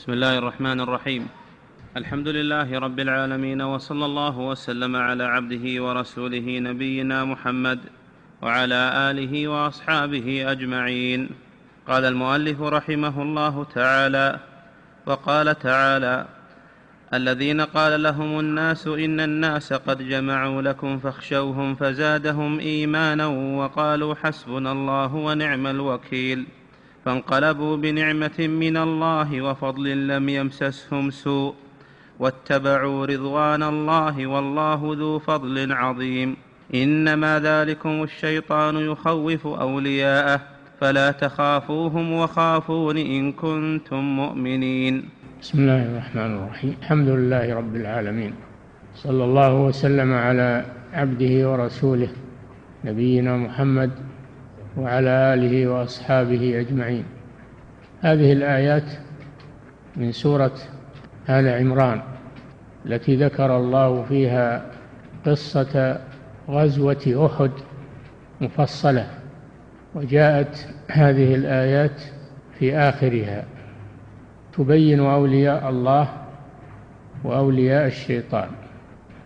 بسم الله الرحمن الرحيم. الحمد لله رب العالمين وصلى الله وسلم على عبده ورسوله نبينا محمد وعلى آله وأصحابه أجمعين. قال المؤلف رحمه الله تعالى وقال تعالى الذين قال لهم الناس إن الناس قد جمعوا لكم فاخشوهم فزادهم إيمانا وقالوا حسبنا الله ونعم الوكيل. فانقلبوا بنعمة من الله وفضل لم يمسسهم سوء واتبعوا رضوان الله والله ذو فضل عظيم. إنما ذلكم الشيطان يخوف أولياءه فلا تخافوهم وخافون إن كنتم مؤمنين. بسم الله الرحمن الرحيم. الحمد لله رب العالمين. صلى الله وسلم على عبده ورسوله نبينا محمد وعلى آله وأصحابه أجمعين. هذه الآيات من سورة آل عمران التي ذكر الله فيها قصة غزوة أحد مفصلة وجاءت هذه الآيات في آخرها. تبين أولياء الله وأولياء الشيطان.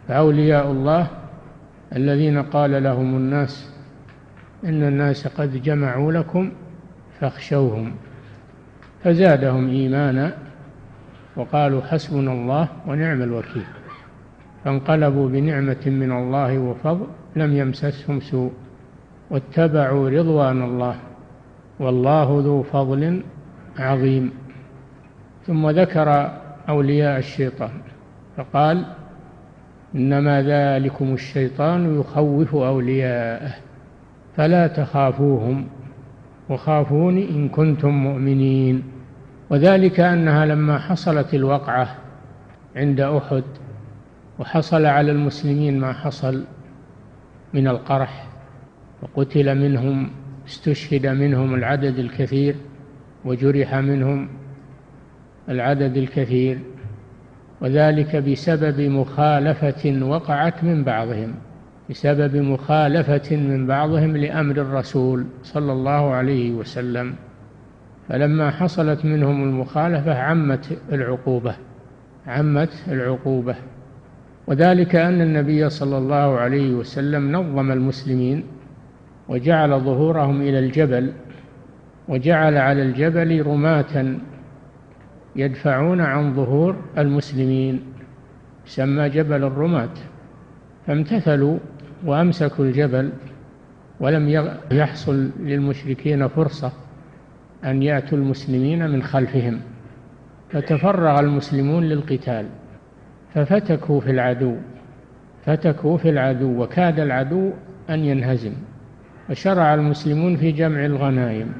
فأولياء الله الذين قال لهم الناس إن الناس قد جمعوا لكم فاخشوهم فزادهم إيمانا وقالوا حسبنا الله ونعم الوكيل فانقلبوا بنعمة من الله وفضل لم يمسسهم سوء واتبعوا رضوان الله والله ذو فضل عظيم. ثم ذكر أولياء الشيطان فقال إنما ذلكم الشيطان يخوف أولياءه. فلا تخافوهم وخافون إن كنتم مؤمنين. وذلك أنها لما حصلت الوقعة عند أحد وحصل على المسلمين ما حصل من القرح وقتل منهم استشهد منهم العدد الكثير وجرح منهم العدد الكثير وذلك بسبب مخالفة وقعت من بعضهم. بسبب مخالفة من بعضهم لأمر الرسول صلى الله عليه وسلم. فلما حصلت منهم المخالفة عمت العقوبة عمت العقوبة. وذلك أن النبي صلى الله عليه وسلم نظم المسلمين وجعل ظهورهم إلى الجبل وجعل على الجبل رماة يدفعون عن ظهور المسلمين يسمى جبل الرماة. فامتثلوا وأمسكوا الجبل ولم يحصل للمشركين فرصة أن يأتوا المسلمين من خلفهم فتفرغ المسلمون للقتال ففتكوا في العدو فتكوا في العدو وكاد العدو أن ينهزم فشرع المسلمون في جمع الغنائم.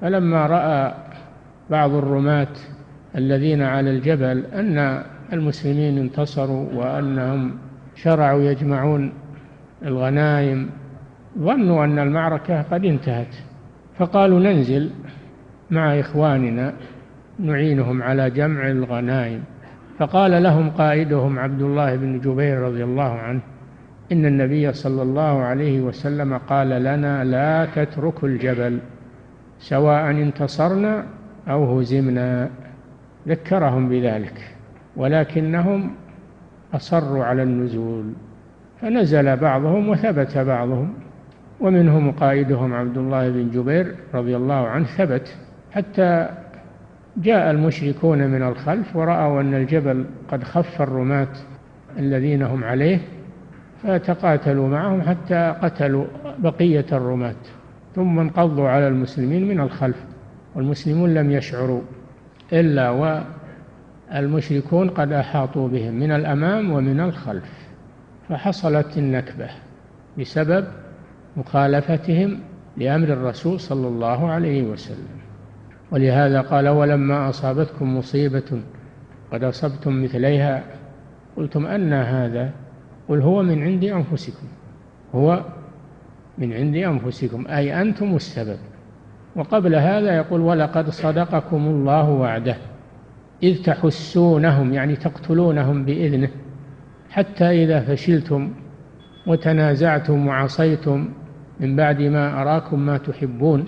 فلما رأى بعض الرماة الذين على الجبل أن المسلمين انتصروا وأنهم شرعوا يجمعون الغنائم ظنوا أن المعركة قد انتهت فقالوا ننزل مع إخواننا نعينهم على جمع الغنائم. فقال لهم قائدهم عبد الله بن جبير رضي الله عنه إن النبي صلى الله عليه وسلم قال لنا لا تتركوا الجبل سواء انتصرنا أو هزمنا. ذكرهم بذلك ولكنهم أصروا على النزول. فنزل بعضهم وثبت بعضهم ومنهم قائدهم عبد الله بن جبير رضي الله عنه ثبت حتى جاء المشركون من الخلف ورأوا أن الجبل قد خف الرماة الذين هم عليه فتقاتلوا معهم حتى قتلوا بقية الرماة ثم انقضوا على المسلمين من الخلف والمسلمون لم يشعروا إلا والمشركون قد أحاطوا بهم من الأمام ومن الخلف. فحصلت النكبة بسبب مخالفتهم لأمر الرسول صلى الله عليه وسلم. ولهذا قال ولما أصابتكم مصيبة قد أصبتم مثليها. قلتم أن هذا قل هو من عند أنفسكم هو من عند أنفسكم أي أنتم السبب. وقبل هذا يقول ولقد صدقكم الله وعده إذ تحسونهم يعني تقتلونهم بإذنه. حتى إذا فشلتم وتنازعتم وعصيتم من بعد ما أراكم ما تحبون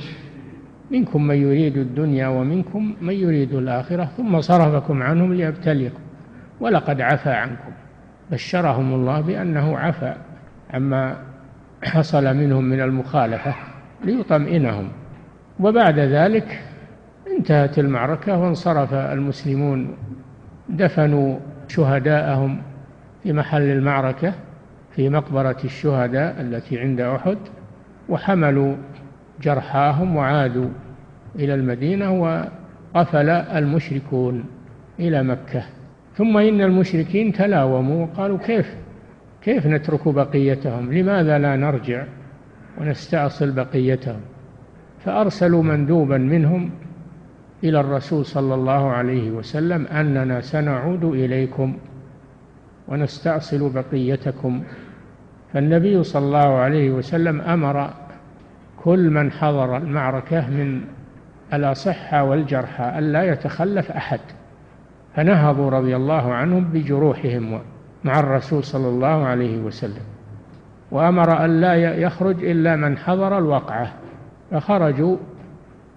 منكم من يريد الدنيا ومنكم من يريد الآخرة ثم صرفكم عنهم ليبتليكم ولقد عفى عنكم. بشرهم الله بأنه عفى عما حصل منهم من المخالفة ليطمئنهم. وبعد ذلك انتهت المعركة وانصرف المسلمون دفنوا شهداءهم في محل المعركة في مقبرة الشهداء التي عند أحد وحملوا جرحاهم وعادوا إلى المدينة وقفل المشركون إلى مكة. ثم إن المشركين تلاوموا وقالوا كيف كيف نترك بقيتهم؟ لماذا لا نرجع ونستأصل بقيتهم؟ فأرسلوا مندوبا منهم إلى الرسول صلى الله عليه وسلم أننا سنعود إليكم. ونستأصل بقيتكم. فالنبي صلى الله عليه وسلم أمر كل من حضر المعركة من الأصحة والجرحى ألا يتخلف أحد. فنهضوا رضي الله عنهم بجروحهم مع الرسول صلى الله عليه وسلم. وأمر أن لا يخرج إلا من حضر الوقعة. فخرجوا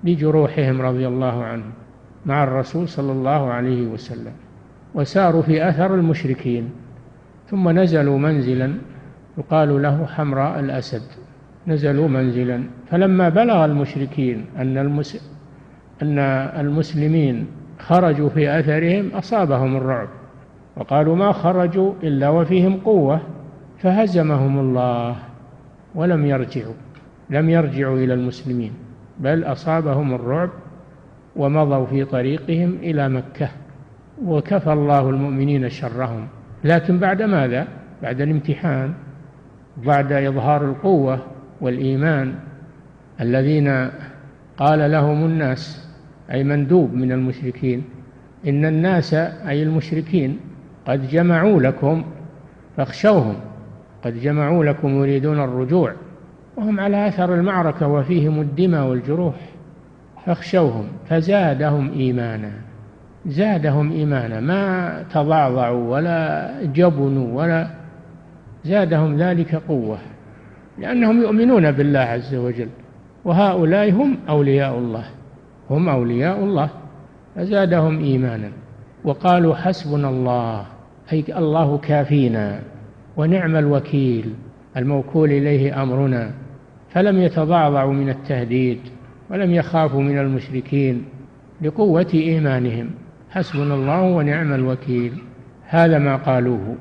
بجروحهم رضي الله عنهم مع الرسول صلى الله عليه وسلم. وساروا في أثر المشركين ثم نزلوا منزلا يقال له حمراء الأسد. نزلوا منزلا فلما بلغ المشركين أن المس... أن المسلمين خرجوا في أثرهم أصابهم الرعب وقالوا ما خرجوا إلا وفيهم قوة فهزمهم الله ولم يرجعوا لم يرجعوا إلى المسلمين بل أصابهم الرعب ومضوا في طريقهم إلى مكة. وكفى الله المؤمنين شرهم لكن بعد ماذا؟ بعد الامتحان بعد إظهار القوة والإيمان الذين قال لهم الناس أي مندوب من المشركين إن الناس أي المشركين قد جمعوا لكم فاخشوهم قد جمعوا لكم يريدون الرجوع وهم على أثر المعركة وفيهم الدماء والجروح فاخشوهم فزادهم إيمانا زادهم إيمانا ما تضعضعوا ولا جبنوا ولا زادهم ذلك قوة لأنهم يؤمنون بالله عز وجل وهؤلاء هم أولياء الله هم أولياء الله فزادهم إيمانا وقالوا حسبنا الله أي الله كافينا ونعم الوكيل الموكول إليه أمرنا فلم يتضعضعوا من التهديد ولم يخافوا من المشركين لقوة إيمانهم. حسبنا الله ونعم الوكيل. هذا ما قالوه.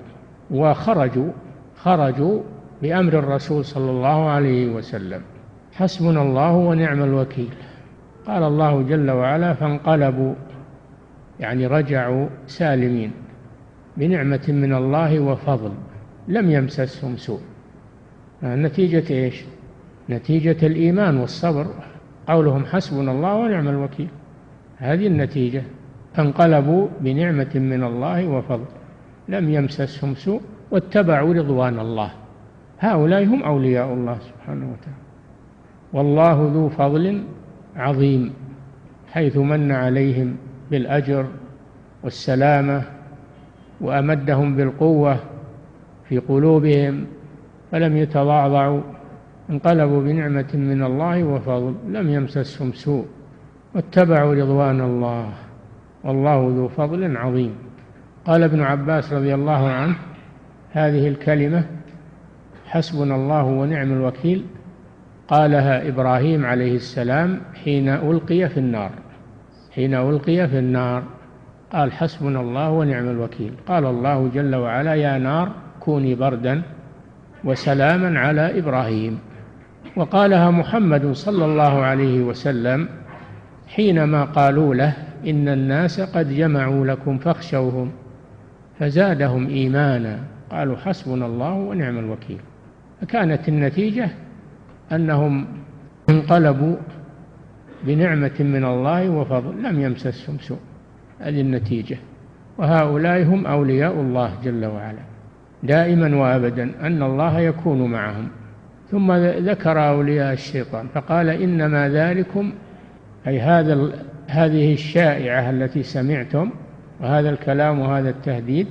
وخرجوا خرجوا بأمر الرسول صلى الله عليه وسلم. حسبنا الله ونعم الوكيل. قال الله جل وعلا فانقلبوا. يعني رجعوا سالمين. بنعمة من الله وفضل. لم يمسسهم سوء. نتيجة إيش؟ نتيجة الإيمان والصبر. قولهم حسبنا الله ونعم الوكيل. هذه النتيجة. فانقلبوا بنعمة من الله وفضل. لم يمسسهم سوء واتبعوا رضوان الله. هؤلاء هم أولياء الله سبحانه وتعالى. والله ذو فضل عظيم حيث من عليهم بالأجر والسلامة وأمدهم بالقوة في قلوبهم فلم يتضعضعوا انقلبوا بنعمة من الله وفضل لم يمسسهم سوء واتبعوا رضوان الله. والله ذو فضل عظيم. قال ابن عباس رضي الله عنه هذه الكلمة حسبنا الله ونعم الوكيل قالها إبراهيم عليه السلام حين ألقي في النار. حين ألقي في النار قال حسبنا الله ونعم الوكيل. قال الله جل وعلا يا نار كوني بردا وسلاما على إبراهيم. وقالها محمد صلى الله عليه وسلم حينما قالوا له إن الناس قد جمعوا لكم فاخشوهم فزادهم إيمانا. قالوا حسبنا الله ونعم الوكيل. فكانت النتيجة أنهم انقلبوا بنعمة من الله وفضل لم يمسسهم سوء. هذه النتيجة. وهؤلاء هم أولياء الله جل وعلا. دائما وأبدا أن الله يكون معهم. ثم ذكر أولياء الشيطان فقال إنما ذلكم أي هذا هذه الشائعة التي سمعتم وهذا الكلام وهذا التهديد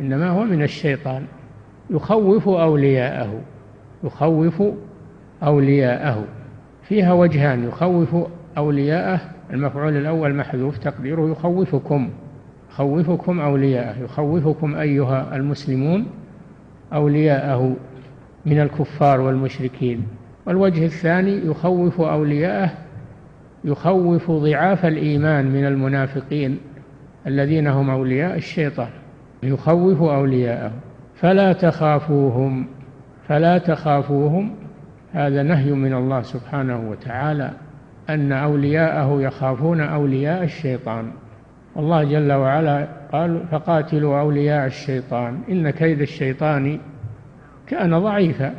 إنما هو من الشيطان. يخوف أولياءه يخوف أولياءه. فيها وجهان يخوف أولياءه المفعول الأول محذوف تقديره يخوفكم يخوفكم أولياءه يخوفكم أيها المسلمون أولياءه من الكفار والمشركين. والوجه الثاني يخوف أولياءه يخوف ضعاف الإيمان من المنافقين الذين هم أولياء الشيطان يخوف أولياءه فلا تخافوهم فلا تخافوهم. هذا نهي من الله سبحانه وتعالى أن أولياءه يخافون أولياء الشيطان. الله جل وعلا قال فقاتلوا أولياء الشيطان إن كيد الشيطان كان ضعيفا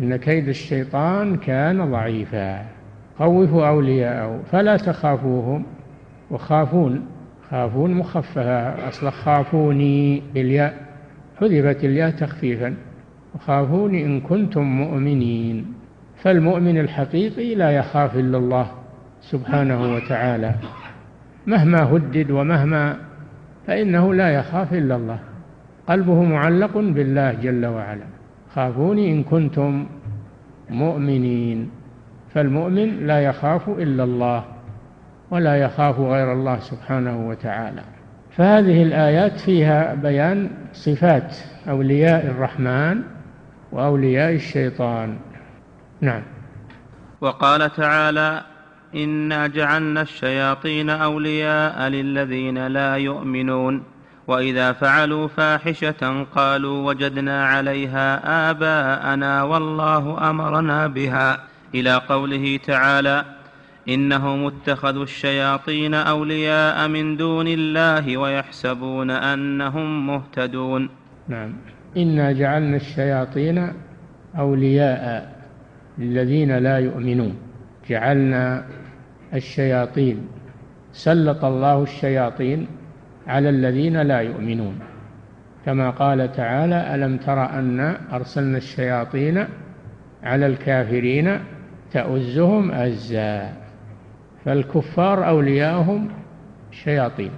إن كيد الشيطان كان ضعيفا. خوفوا أولياءه فلا تخافوهم. وخافون خافون مخففة أصل خافوني بالياء حذفت الياء تخفيفا. وخافوني إن كنتم مؤمنين. فالمؤمن الحقيقي لا يخاف إلا الله سبحانه وتعالى. مهما هدد ومهما فإنه لا يخاف إلا الله. قلبه معلق بالله جل وعلا. خافوني إن كنتم مؤمنين. فالمؤمن لا يخاف إلا الله ولا يخاف غير الله سبحانه وتعالى. فهذه الآيات فيها بيان صفات أولياء الرحمن وأولياء الشيطان. نعم. وقال تعالى إنا جعلنا الشياطين أولياء للذين لا يؤمنون وإذا فعلوا فاحشة قالوا وجدنا عليها آباءنا والله أمرنا بها. إلى قوله تعالى إنهم اتخذوا الشياطين أولياء من دون الله ويحسبون أنهم مهتدون. نعم. إنا جعلنا الشياطين أولياء للذين لا يؤمنون. جعلنا الشياطين سلط الله الشياطين على الذين لا يؤمنون. كما قال تعالى ألم تر أن أرسلنا الشياطين على الكافرين تؤزهم أزا فالكفار أولياءهم شياطين.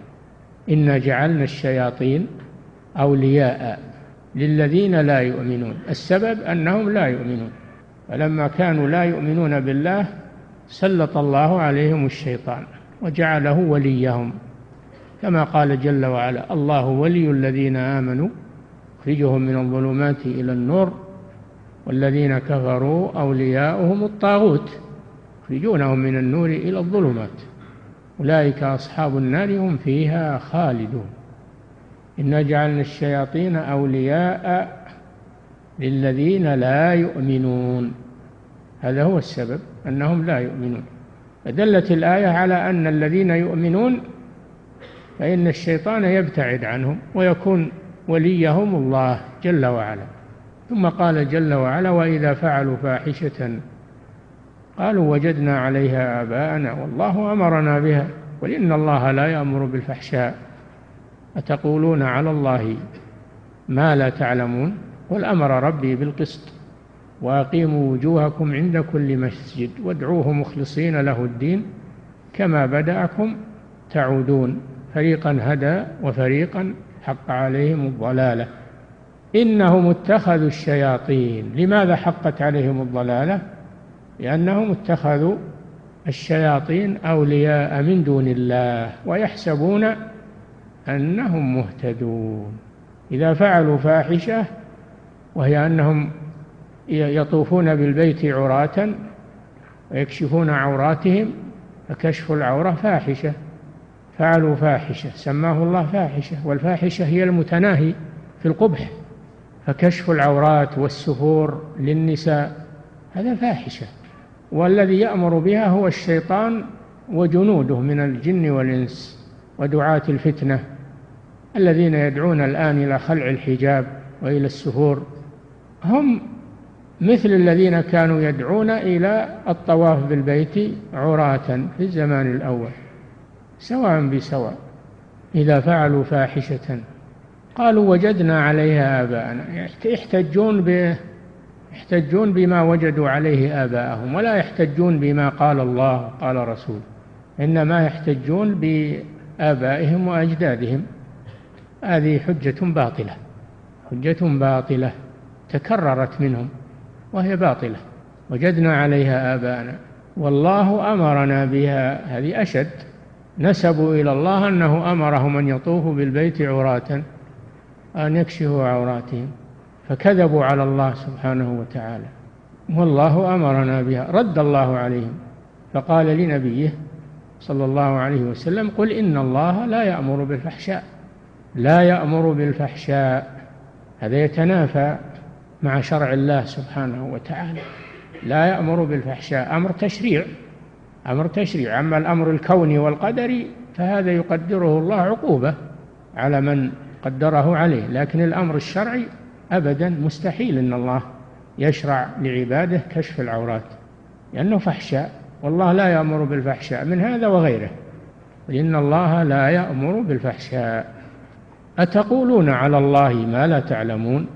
إنا جعلنا الشياطين أولياء للذين لا يؤمنون. السبب أنهم لا يؤمنون. فلما كانوا لا يؤمنون بالله سلط الله عليهم الشيطان وجعله وليهم. كما قال جل وعلا الله ولي الذين آمنوا. يخرجهم من الظلمات إلى النور. والذين كفروا أولياؤهم الطاغوت يخرجونهم من النور إلى الظلمات. أولئك أصحاب النار هم فيها خالدون. إنا جعلنا الشياطين أولياء للذين لا يؤمنون. هذا هو السبب أنهم لا يؤمنون. فدلت الآية على أن الذين يؤمنون فإن الشيطان يبتعد عنهم ويكون وليهم الله جل وعلا. ثم قال جل وعلا وإذا فعلوا فاحشة قالوا وجدنا عليها آباءنا والله أمرنا بها قل إن الله لا يأمر بالفحشاء. أتقولون على الله ما لا تعلمون؟ قل أمر ربي بالقسط وأقيموا وجوهكم عند كل مسجد وادعوه مخلصين له الدين كما بدأكم تعودون. فريقا هدى وفريقا حق عليهم الضلالة. إنهم اتخذوا الشياطين. لماذا حقت عليهم الضلالة؟ لأنهم اتخذوا الشياطين أولياء من دون الله ويحسبون أنهم مهتدون. إذا فعلوا فاحشة وهي أنهم يطوفون بالبيت عراة ويكشفون عوراتهم فكشف العورة فاحشة. فعلوا فاحشة سماه الله فاحشة والفاحشة هي المتناهي في القبح. فكشف العورات والسفور للنساء هذا فاحشة. والذي يأمر بها هو الشيطان وجنوده من الجن والإنس ودعاة الفتنة الذين يدعون الآن إلى خلع الحجاب وإلى السفور. هم مثل الذين كانوا يدعون إلى الطواف بالبيت عراة في الزمان الأول سواء بسواء إذا فعلوا فاحشة. قالوا وجدنا عليها آباءنا. يحتجون ب يحتجون بما وجدوا عليه آباءهم ولا يحتجون بما قال الله قال رسول. إنما يحتجون بآبائهم وأجدادهم. هذه حجة باطلة. حجة باطلة. تكررت منهم وهي باطلة. وجدنا عليها آباءنا. والله أمرنا بها. هذه أشد. نسبوا إلى الله أنه أمرهم أن يطوفوا بالبيت عراة. أن يكشفوا عوراتهم فكذبوا على الله سبحانه وتعالى. والله أمرنا بها رد الله عليهم. فقال لنبيه صلى الله عليه وسلم قل إن الله لا يأمر بالفحشاء. لا يأمر بالفحشاء. هذا يتنافى مع شرع الله سبحانه وتعالى. لا يأمر بالفحشاء. أمر تشريع. أمر تشريع. أما الأمر الكوني والقدري فهذا يقدره الله عقوبة على من قدره عليه لكن الأمر الشرعي أبدا مستحيل أن الله يشرع لعباده كشف العورات لأنه فحشاء والله لا يأمر بالفحشاء من هذا وغيره إن الله لا يأمر بالفحشاء. أتقولون على الله ما لا تعلمون؟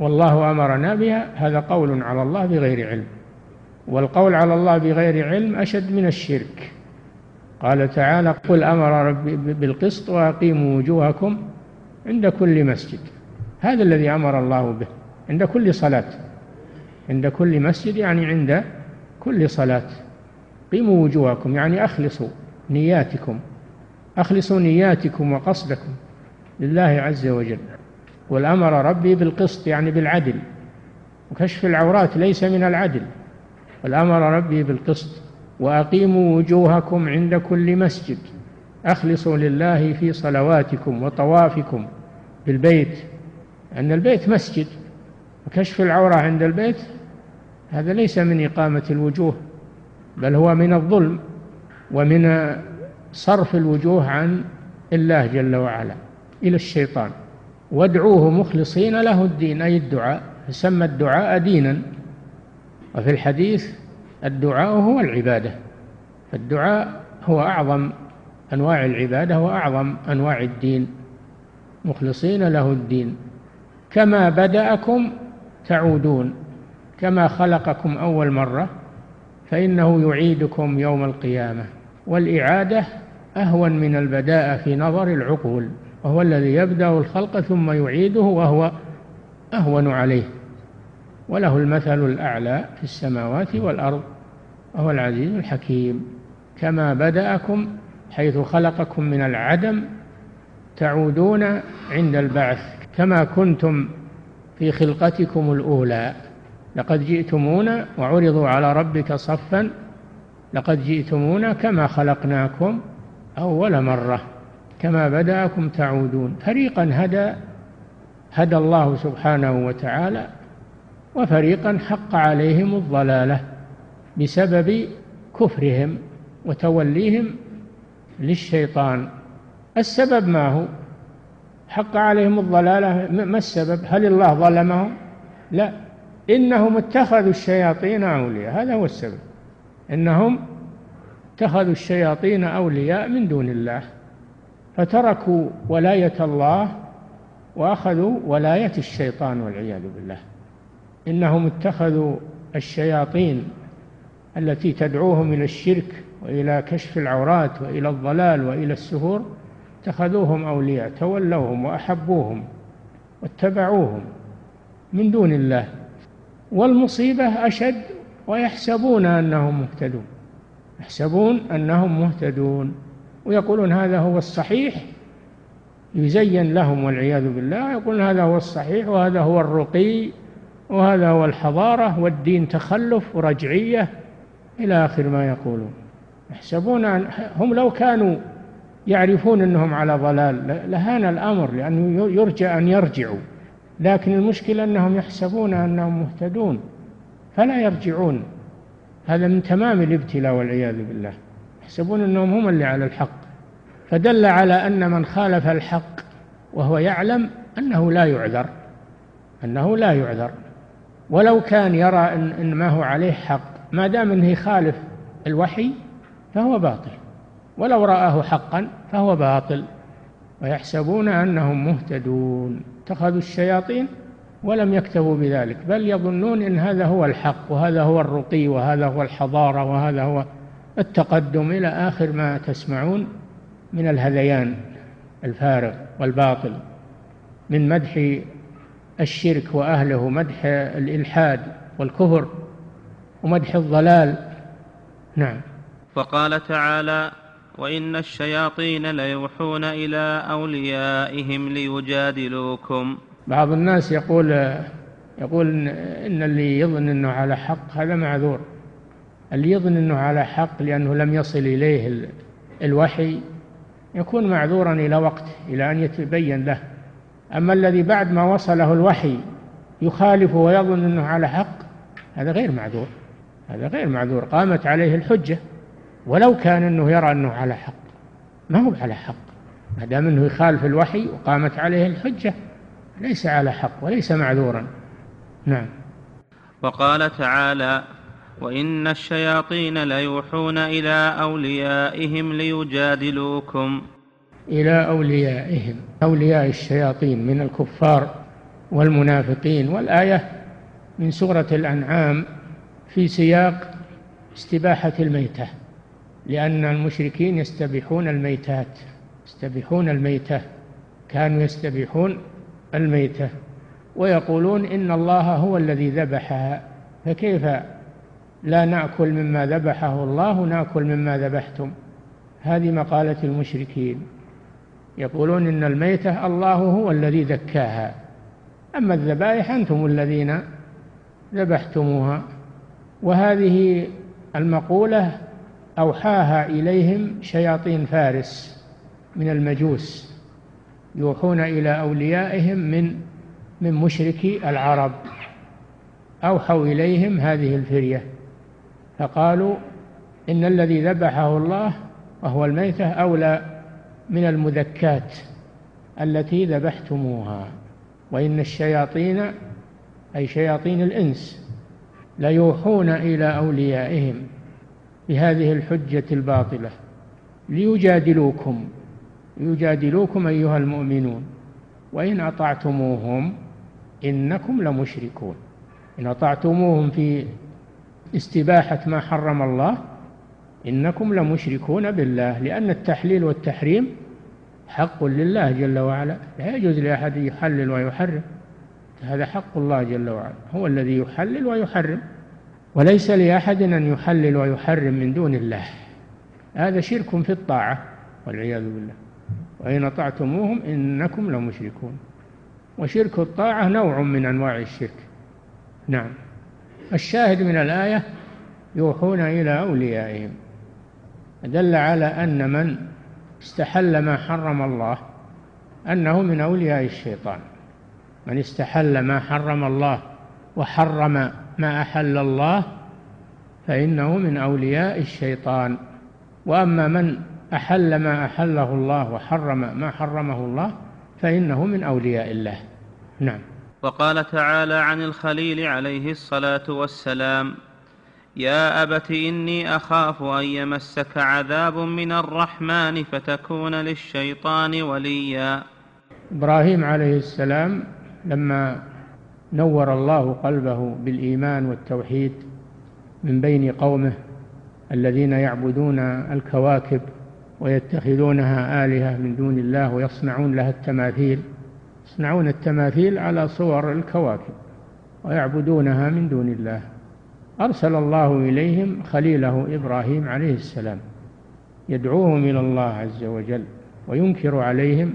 والله أمرنا بها هذا قول على الله بغير علم والقول على الله بغير علم أشد من الشرك. قال تعالى قل أمر ربي بالقسط وأقيموا وجوهكم عند كل مسجد. هذا الذي أمر الله به. عند كل صلاة. عند كل مسجد يعني عند كل صلاة. قيموا وجوهكم. يعني أخلصوا نياتكم. أخلصوا نياتكم وقصدكم لله عز وجل. والأمر ربي بالقسط يعني بالعدل. وكشف العورات ليس من العدل. والأمر ربي بالقسط. وأقيموا وجوهكم عند كل مسجد. أخلصوا لله في صلواتكم وطوافكم بالبيت أن البيت مسجد وكشف العورة عند البيت هذا ليس من إقامة الوجوه بل هو من الظلم ومن صرف الوجوه عن الله جل وعلا إلى الشيطان. وادعوه مخلصين له الدين أي الدعاء سمى الدعاء دينا. وفي الحديث الدعاء هو العبادة فالدعاء هو أعظم أنواع العبادة وأعظم أنواع الدين مخلصين له الدين. كما بدأكم تعودون كما خلقكم أول مرة فإنه يعيدكم يوم القيامة. والإعادة أهون من البداء في نظر العقول وهو الذي يبدأ الخلق ثم يعيده وهو أهون عليه. وله المثل الأعلى في السماوات والأرض وهو العزيز الحكيم. كما بدأكم حيث خلقكم من العدم تعودون عند البعث كما كنتم في خلقتكم الأولى. لقد جئتمونا وعرضوا على ربك صفا لقد جئتمونا كما خلقناكم أول مرة كما بدأكم تعودون. فريقا هدى هدى الله سبحانه وتعالى وفريقا حق عليهم الضلالة بسبب كفرهم وتوليهم للشيطان. السبب ما هو؟ حق عليهم الضلالة. ما السبب؟ هل الله ظلمهم؟ لا. إنهم اتخذوا الشياطين أولياء. هذا هو السبب. إنهم اتخذوا الشياطين أولياء من دون الله. فتركوا ولاية الله وأخذوا ولاية الشيطان والعياذ بالله. إنهم اتخذوا الشياطين التي تدعوهم إلى الشرك وإلى كشف العورات وإلى الضلال وإلى السهور اتخذوهم أولياء تولوهم وأحبوهم واتبعوهم من دون الله. والمصيبة أشد ويحسبون أنهم مهتدون. يحسبون أنهم مهتدون. ويقولون هذا هو الصحيح يزين لهم والعياذ بالله. يقولون هذا هو الصحيح وهذا هو الرقي وهذا هو الحضارة والدين تخلف ورجعية إلى آخر ما يقولون. يحسبون أن هم لو كانوا يعرفون أنهم على ضلال لهان الأمر لأنه يرجى أن يرجعوا. لكن المشكلة أنهم يحسبون أنهم مهتدون فلا يرجعون. هذا من تمام الابتلاء والعياذ بالله. يحسبون أنهم هم اللي على الحق. فدل على أن من خالف الحق وهو يعلم أنه لا يعذر أنه لا يعذر. ولو كان يرى إن ما هو عليه حق ما دام أنه يخالف الوحي فهو باطل. ولو رآه حقا فهو باطل. ويحسبون أنهم مهتدون. اتخذوا الشياطين ولم يكتفوا بذلك. بل يظنون إن هذا هو الحق وهذا هو الرقي وهذا هو الحضارة وهذا هو التقدم إلى آخر ما تسمعون من الهذيان الفارغ والباطل. من مدح الشرك وأهله مدح الإلحاد والكفر ومدح الضلال. نعم. فقال تعالى وإن الشياطين ليوحون إلى أوليائهم ليجادلوكم. بعض الناس يقول يقول إن اللي يظن أنه على حق هذا معذور. اللي يظن أنه على حق لأنه لم يصل إليه الوحي يكون معذورا إلى وقت إلى أن يتبين له. أما الذي بعد ما وصله الوحي يخالف ويظن أنه على حق هذا غير معذور هذا غير معذور. قامت عليه الحجة. ولو كان أنه يرى أنه على حق. ما هو على حق. ما دام أنه يخالف الوحي وقامت عليه الحجة ليس على حق وليس معذورا. نعم. وقال تعالى وإن الشياطين ليوحون إلى أوليائهم ليجادلوكم. إلى أوليائهم أولياء الشياطين من الكفار والمنافقين. والآية من سورة الأنعام في سياق استباحة الميتة. لأن المشركين يستبيحون الميتات يستبيحون الميتة كانوا يستبيحون الميتة ويقولون إن الله هو الذي ذبحها فكيف لا نأكل مما ذبحه الله نأكل مما ذبحتم؟ هذه مقالة المشركين. يقولون إن الميتة الله هو الذي ذكاها. أما الذبائح أنتم الذين ذبحتموها. وهذه المقولة أوحاها إليهم شياطين فارس من المجوس يوحون إلى أوليائهم من من مشركي العرب. أوحوا إليهم هذه الفرية فقالوا إن الذي ذبحه الله وهو الميتة أولى من المذكات التي ذبحتموها وإن الشياطين أي شياطين الإنس ليوحون إلى أوليائهم. بهذه الحجة الباطلة. ليجادلوكم يجادلوكم أيها المؤمنون. وإن أطعتموهم إنكم لمشركون. إن أطعتموهم في استباحة ما حرم الله إنكم لمشركون بالله. لأن التحليل والتحريم حق لله جل وعلا. لا يجوز لأحد يحلل ويحرم. هذا حق الله جل وعلا. هو الذي يحلل ويحرم. وليس لأحد أن يحلل ويحرم من دون الله. هذا شرك في الطاعة والعياذ بالله. وإن أطعتموهم إنكم لمشركون. وشرك الطاعة نوع من أنواع الشرك. نعم. الشاهد من الآية يوحون إلى أوليائهم. دل على أن من استحل ما حرم الله أنه من أولياء الشيطان. من استحل ما حرم الله وحرم ما أحل الله فإنه من أولياء الشيطان. وأما من أحل ما أحله الله وحرم ما حرمه الله فإنه من أولياء الله. نعم. وقال تعالى عن الخليل عليه الصلاة والسلام يا أبت إني أخاف أن يمسك عذاب من الرحمن فتكون للشيطان وليا. إبراهيم عليه السلام لما نور الله قلبه بالإيمان والتوحيد من بين قومه الذين يعبدون الكواكب ويتخذونها آلهة من دون الله ويصنعون لها التماثيل يصنعون التماثيل على صور الكواكب ويعبدونها من دون الله. أرسل الله إليهم خليله إبراهيم عليه السلام يدعوهم إلى الله عز وجل وينكر عليهم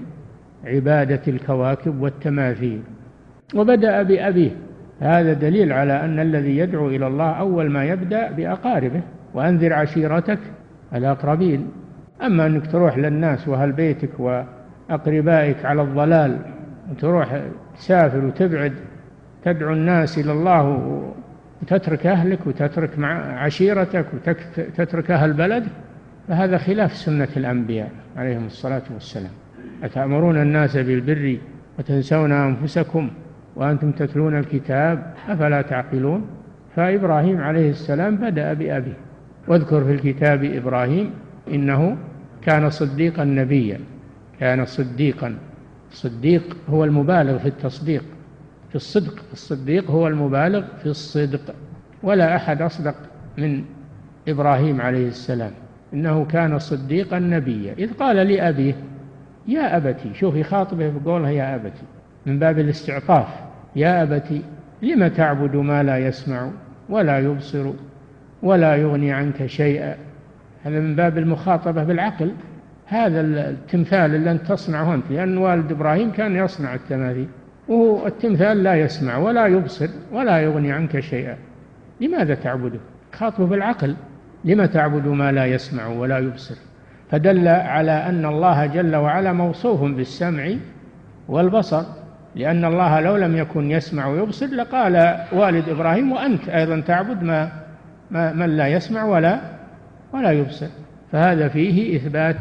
عبادة الكواكب والتماثيل. وبدأ بأبيه. هذا دليل على أن الذي يدعو إلى الله أول ما يبدأ بأقاربه وأنذر عشيرتك الأقربين. أما أنك تروح للناس وأهل بيتك وأقربائك على الضلال وتروح تسافر وتبعد تدعو الناس إلى الله وتترك أهلك وتترك مع عشيرتك وتترك أهل بلد فهذا خلاف سنة الأنبياء عليهم الصلاة والسلام. أتأمرون الناس بالبر وتنسون أنفسكم؟ وأنتم تتلون الكتاب أفلا تعقلون؟ فإبراهيم عليه السلام بدأ بأبيه. واذكر في الكتاب إبراهيم إنه كان صديقا نبيا. كان صديقا. صديق هو المبالغ في التصديق. في الصدق. الصديق هو المبالغ في الصدق. ولا أحد أصدق من إبراهيم عليه السلام. إنه كان صديقا نبيا. إذ قال لأبيه يا أبتي. شوف يخاطبه بقولها يا أبتي. من باب الاستعطاف. يا أبتي لم تعبد ما لا يسمع ولا يبصر ولا يغني عنك شيئا؟ هذا من باب المخاطبة بالعقل. هذا التمثال اللي أنت تصنعه أنت لأن والد إبراهيم كان يصنع التماثيل وهو التمثال لا يسمع ولا يبصر ولا يغني عنك شيئا. لماذا تعبده؟ خاطبه بالعقل. لم تعبد ما لا يسمع ولا يبصر؟ فدل على أن الله جل وعلا موصوف بالسمع والبصر. لأن الله لو لم يكن يسمع ويبصر لقال والد إبراهيم وأنت أيضا تعبد ما, ما من لا يسمع ولا ولا يبصر. فهذا فيه إثبات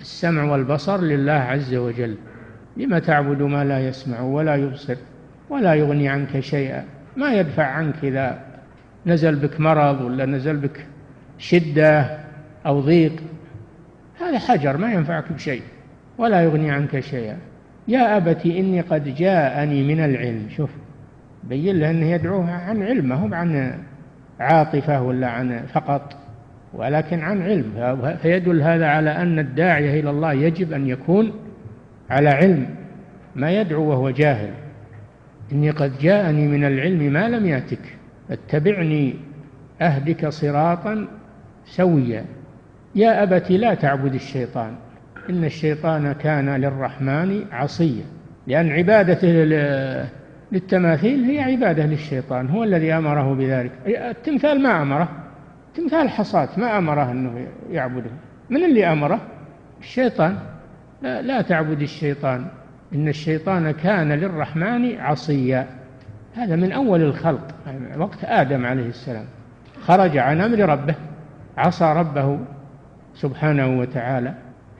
السمع والبصر لله عز وجل. لما تعبد ما لا يسمع ولا يبصر ولا يغني عنك شيئا؟ ما يدفع عنك إذا نزل بك مرض ولا نزل بك شدة أو ضيق؟ هذا حجر ما ينفعك بشيء ولا يغني عنك شيئا. يا أبت إني قد جاءني من العلم. شوف بين له أنه يدعوها عن علم هو عن عاطفة ولا عن فقط ولكن عن علم. فيدل هذا على أن الداعية إلى الله يجب أن يكون على علم. ما يدعو وهو جاهل. إني قد جاءني من العلم ما لم يأتك. اتبعني أهدك صراطا سويا. يا أبت لا تعبد الشيطان. إن الشيطان كان للرحمن عصيا. لأن عبادته للتماثيل هي عبادة للشيطان هو الذي أمره بذلك. التمثال ما أمره تمثال حصاة ما أمره أنه يعبده. من اللي أمره؟ الشيطان. لا, لا تعبد الشيطان. إن الشيطان كان للرحمن عصيا. هذا من أول الخلق وقت آدم عليه السلام. خرج عن أمر ربه عصى ربه سبحانه وتعالى.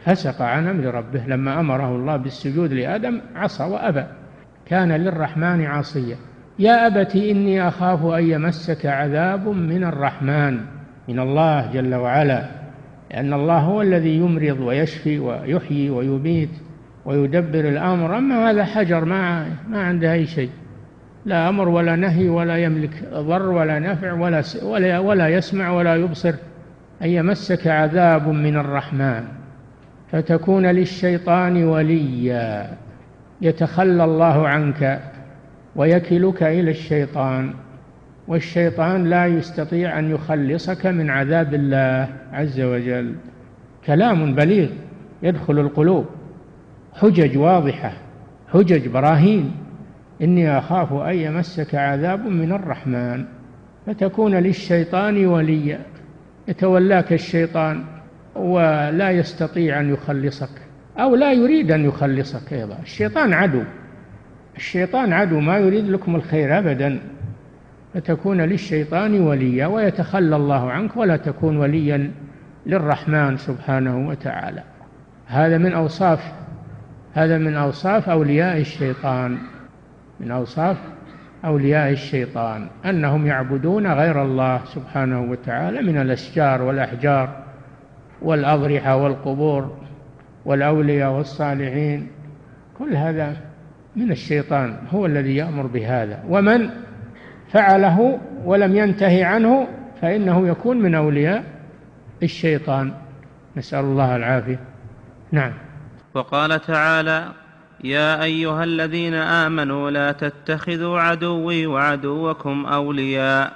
فسق عن أمر ربه لما أمره الله بالسجود لآدم عصى وأبى. كان للرحمن عصيا يا أبت إني أخاف أن يمسك عذاب من الرحمن من الله جل وعلا لأن الله هو الذي يمرض ويشفي ويحيي ويبيت ويدبر الأمر. أما هذا حجر ما ما عنده أي شيء. لا أمر ولا نهي ولا يملك ضر ولا نفع ولا ولا, ولا يسمع ولا يبصر. أن يمسك عذاب من الرحمن. فتكون للشيطان وليا. يتخلى الله عنك ويكلك إلى الشيطان والشيطان لا يستطيع أن يخلصك من عذاب الله عز وجل. كلام بليغ يدخل القلوب. حجج واضحة حجج براهين. إني أخاف أن يمسك عذاب من الرحمن. فتكون للشيطان وليا. يتولاك الشيطان. ولا يستطيع أن يخلصك أو لا يريد أن يخلصك أيضا. الشيطان عدو. الشيطان عدو. ما يريد لكم الخير أبدا. فتكون للشيطان وليا ويتخلى الله عنك ولا تكون وليا للرحمن سبحانه وتعالى. هذا من أوصاف هذا من أوصاف أولياء الشيطان. من أوصاف أولياء الشيطان. أنهم يعبدون غير الله سبحانه وتعالى من الأشجار والأحجار. والأضرحة والقبور والأولياء والصالحين كل هذا من الشيطان هو الذي يأمر بهذا. ومن فعله ولم ينتهي عنه فإنه يكون من أولياء الشيطان. نسأل الله العافية. نعم. وقال تعالى يا أيها الذين آمنوا لا تتخذوا عدوي وعدوكم أولياء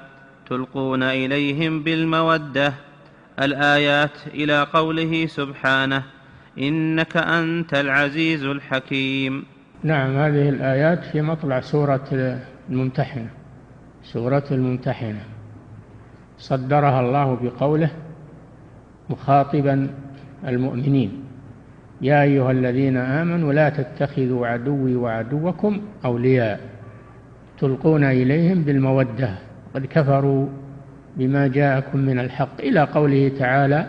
تلقون إليهم بالمودة الآيات إلى قوله سبحانه إنك أنت العزيز الحكيم. نعم هذه الآيات في مطلع سورة الممتحنة. سورة الممتحنة. صدرها الله بقوله مخاطبا المؤمنين. يا أيها الذين آمنوا لا تتخذوا عدوي وعدوكم أولياء. تلقون إليهم بالمودة. قد كفروا بما جاءكم من الحق. إلى قوله تعالى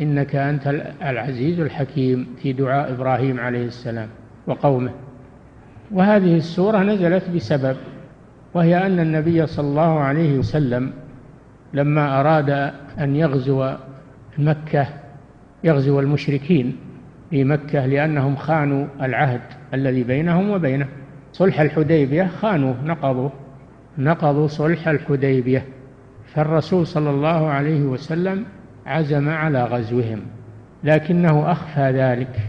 إنك أنت العزيز الحكيم في دعاء إبراهيم عليه السلام وقومه. وهذه السورة نزلت بسبب وهي أن النبي صلى الله عليه وسلم لما أراد أن يغزو مكة يغزو المشركين في مكة لأنهم خانوا العهد الذي بينهم وبينه. صلح الحديبية خانوا نقضوا نقضوا صلح الحديبية. فالرسول صلى الله عليه وسلم عزم على غزوهم لكنه أخفى ذلك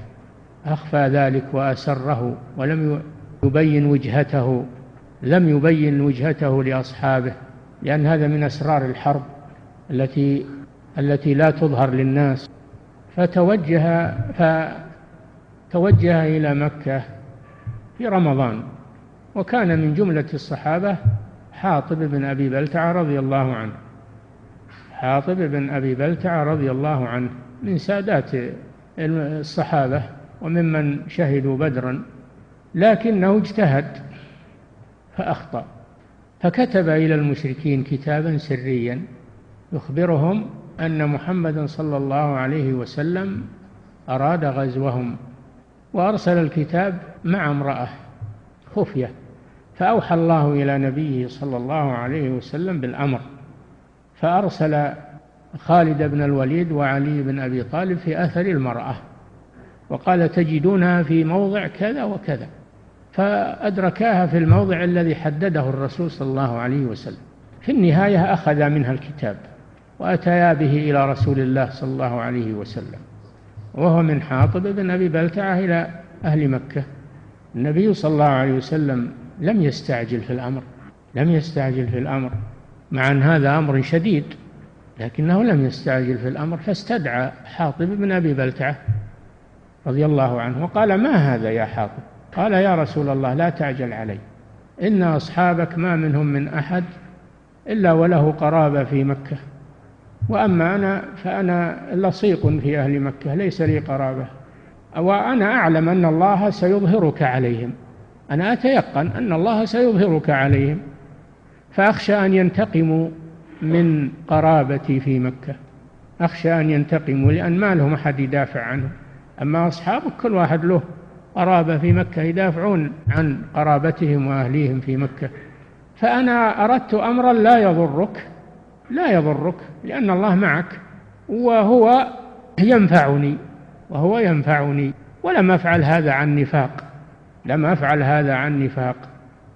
أخفى ذلك وأسره ولم يبين وجهته لم يبين وجهته لأصحابه لأن هذا من أسرار الحرب التي التي لا تظهر للناس. فتوجه فتوجه إلى مكة في رمضان وكان من جملة الصحابة حاطب بن أبي بلتع رضي الله عنه. حاطب بن أبي بلتع رضي الله عنه من سادات الصحابة وممن شهدوا بدرا لكنه اجتهد فأخطأ فكتب إلى المشركين كتابا سريا يخبرهم أن محمدا صلى الله عليه وسلم أراد غزوهم وأرسل الكتاب مع امرأة خفية فأوحى الله إلى نبيه صلى الله عليه وسلم بالأمر فأرسل خالد بن الوليد وعلي بن أبي طالب في أثر المرأة وقال تجدونها في موضع كذا وكذا فأدركاها في الموضع الذي حدده الرسول صلى الله عليه وسلم. في النهاية أخذ منها الكتاب وأتيا به إلى رسول الله صلى الله عليه وسلم وهو من حاطب بن أبي بلتعة إلى أهل مكة. النبي صلى الله عليه وسلم لم يستعجل في الأمر لم يستعجل في الأمر. مع أن هذا أمر شديد لكنه لم يستعجل في الأمر فاستدعى حاطب بن أبي بلتعة رضي الله عنه وقال ما هذا يا حاطب؟ قال يا رسول الله لا تعجل علي. إن أصحابك ما منهم من أحد إلا وله قرابة في مكة. وأما أنا فأنا لصيق في أهل مكة ليس لي قرابة. وأنا أعلم أن الله سيظهرك عليهم. أنا أتيقن أن الله سيظهرك عليهم فأخشى أن ينتقموا من قرابتي في مكة. أخشى أن ينتقموا لأن ما لهم أحد يدافع عنهم. أما أصحابك كل واحد له قرابة في مكة يدافعون عن قرابتهم وأهليهم في مكة. فأنا أردت أمرا لا يضرك لا يضرك لأن الله معك وهو ينفعني وهو ينفعني ولم أفعل هذا عن نفاق. لم أفعل هذا عن نفاق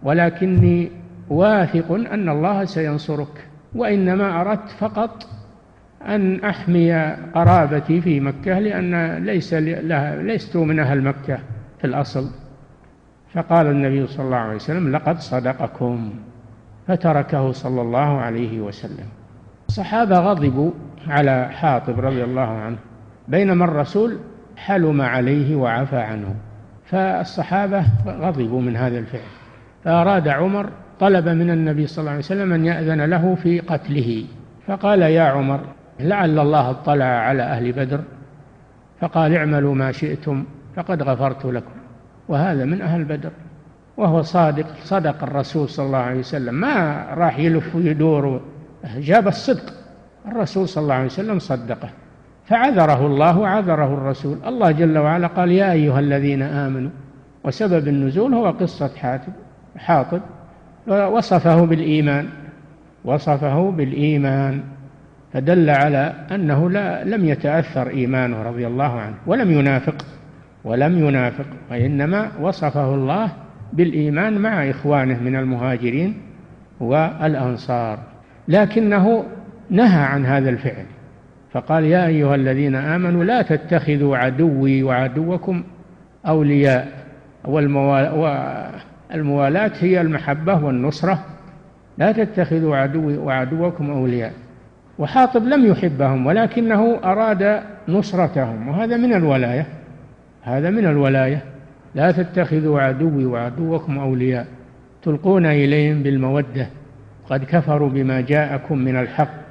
ولكني واثق أن الله سينصرك وإنما أردت فقط أن أحمي قرابتي في مكة لأن ليس لها لست من أهل مكة في الأصل. فقال النبي صلى الله عليه وسلم لقد صدقكم فتركه صلى الله عليه وسلم. الصحابة غضبوا على حاطب رضي الله عنه بينما الرسول حلم عليه وعفى عنه. فالصحابة غضبوا من هذا الفعل. فأراد عمر طلب من النبي صلى الله عليه وسلم أن يأذن له في قتله. فقال يا عمر لعل الله اطلع على أهل بدر فقال اعملوا ما شئتم فقد غفرت لكم. وهذا من أهل بدر. وهو صادق صدق الرسول صلى الله عليه وسلم. ما راح يلف ويدور جاب الصدق. الرسول صلى الله عليه وسلم صدقه. فعذره الله وعذره الرسول. الله جل وعلا قال يا أيها الذين آمنوا وسبب النزول هو قصة حاتب حاطب وصفه بالإيمان وصفه بالإيمان فدل على أنه لا لم يتأثر إيمانه رضي الله عنه ولم ينافق ولم ينافق وإنما وصفه الله بالإيمان مع إخوانه من المهاجرين والأنصار. لكنه نهى عن هذا الفعل. فقال يا أيها الذين آمنوا لا تتخذوا عدوي وعدوكم أولياء والموالاة هي المحبة والنصرة. لا تتخذوا عدوي وعدوكم أولياء. وحاطب لم يحبهم ولكنه أراد نصرتهم. وهذا من الولاية. هذا من الولاية. لا تتخذوا عدوي وعدوكم أولياء. تلقون إليهم بالمودة. قد كفروا بما جاءكم من الحق.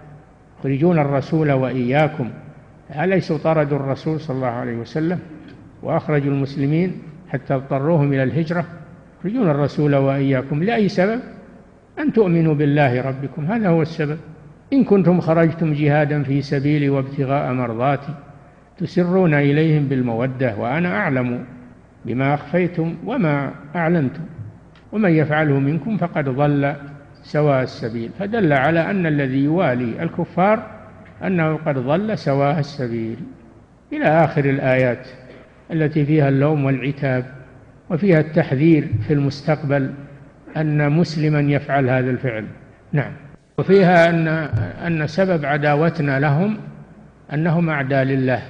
يخرجون الرسول وإياكم. أليسوا طردوا الرسول صلى الله عليه وسلم وأخرجوا المسلمين حتى اضطروهم إلى الهجرة؟ يخرجون الرسول وإياكم لأي سبب؟ أن تؤمنوا بالله ربكم هذا هو السبب. إن كنتم خرجتم جهادا في سبيلي وابتغاء مرضاتي تسرون إليهم بالمودة وأنا أعلم بما أخفيتم وما أعلنتم ومن يفعله منكم فقد ضل. سواء السبيل فدل على أن الذي يوالي الكفار أنه قد ضل سواء السبيل. إلى آخر الآيات التي فيها اللوم والعتاب وفيها التحذير في المستقبل أن مسلما يفعل هذا الفعل. نعم. وفيها أن أن سبب عداوتنا لهم أنهم أعداء لله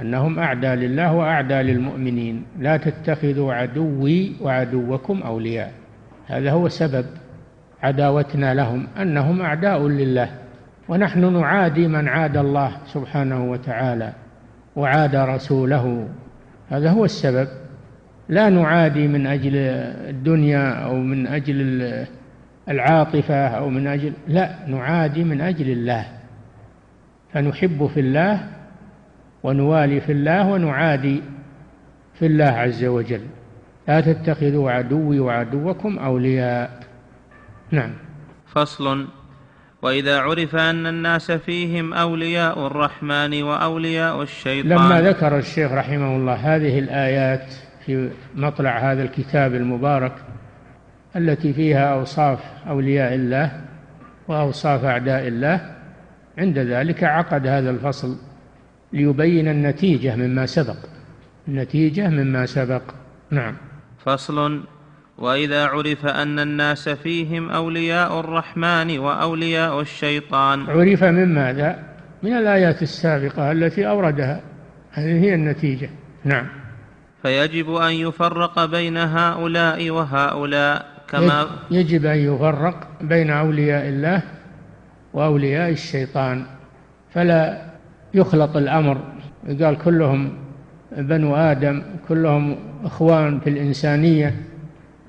أنهم أعداء لله وأعداء للمؤمنين. لا تتخذوا عدوي وعدوكم أولياء. هذا هو سبب عداوتنا لهم أنهم أعداء لله ونحن نعادي من عاد الله سبحانه وتعالى وعاد رسوله. هذا هو السبب. لا نعادي من أجل الدنيا أو من أجل العاطفة أو من أجل لا نعادي من أجل الله. فنحب في الله ونوالي في الله ونعادي في الله عز وجل. لا تتخذوا عدوي وعدوكم أولياء. نعم. فصل. وإذا عرف أن الناس فيهم أولياء الرحمن وأولياء الشيطان. لما ذكر الشيخ رحمه الله هذه الآيات في مطلع هذا الكتاب المبارك التي فيها أوصاف أولياء الله وأوصاف أعداء الله عند ذلك عقد هذا الفصل ليبين النتيجة مما سبق. النتيجة مما سبق. نعم. فصل. وإذا عرف أن الناس فيهم أولياء الرحمن وأولياء الشيطان. عرف من ماذا؟ من الآيات السابقة التي أوردها. هذه هي النتيجة. نعم. فيجب أن يفرق بين هؤلاء وهؤلاء كما يجب أن يفرق بين أولياء الله وأولياء الشيطان. فلا يخلط الأمر. قال كلهم بنو آدم كلهم إخوان في الإنسانية.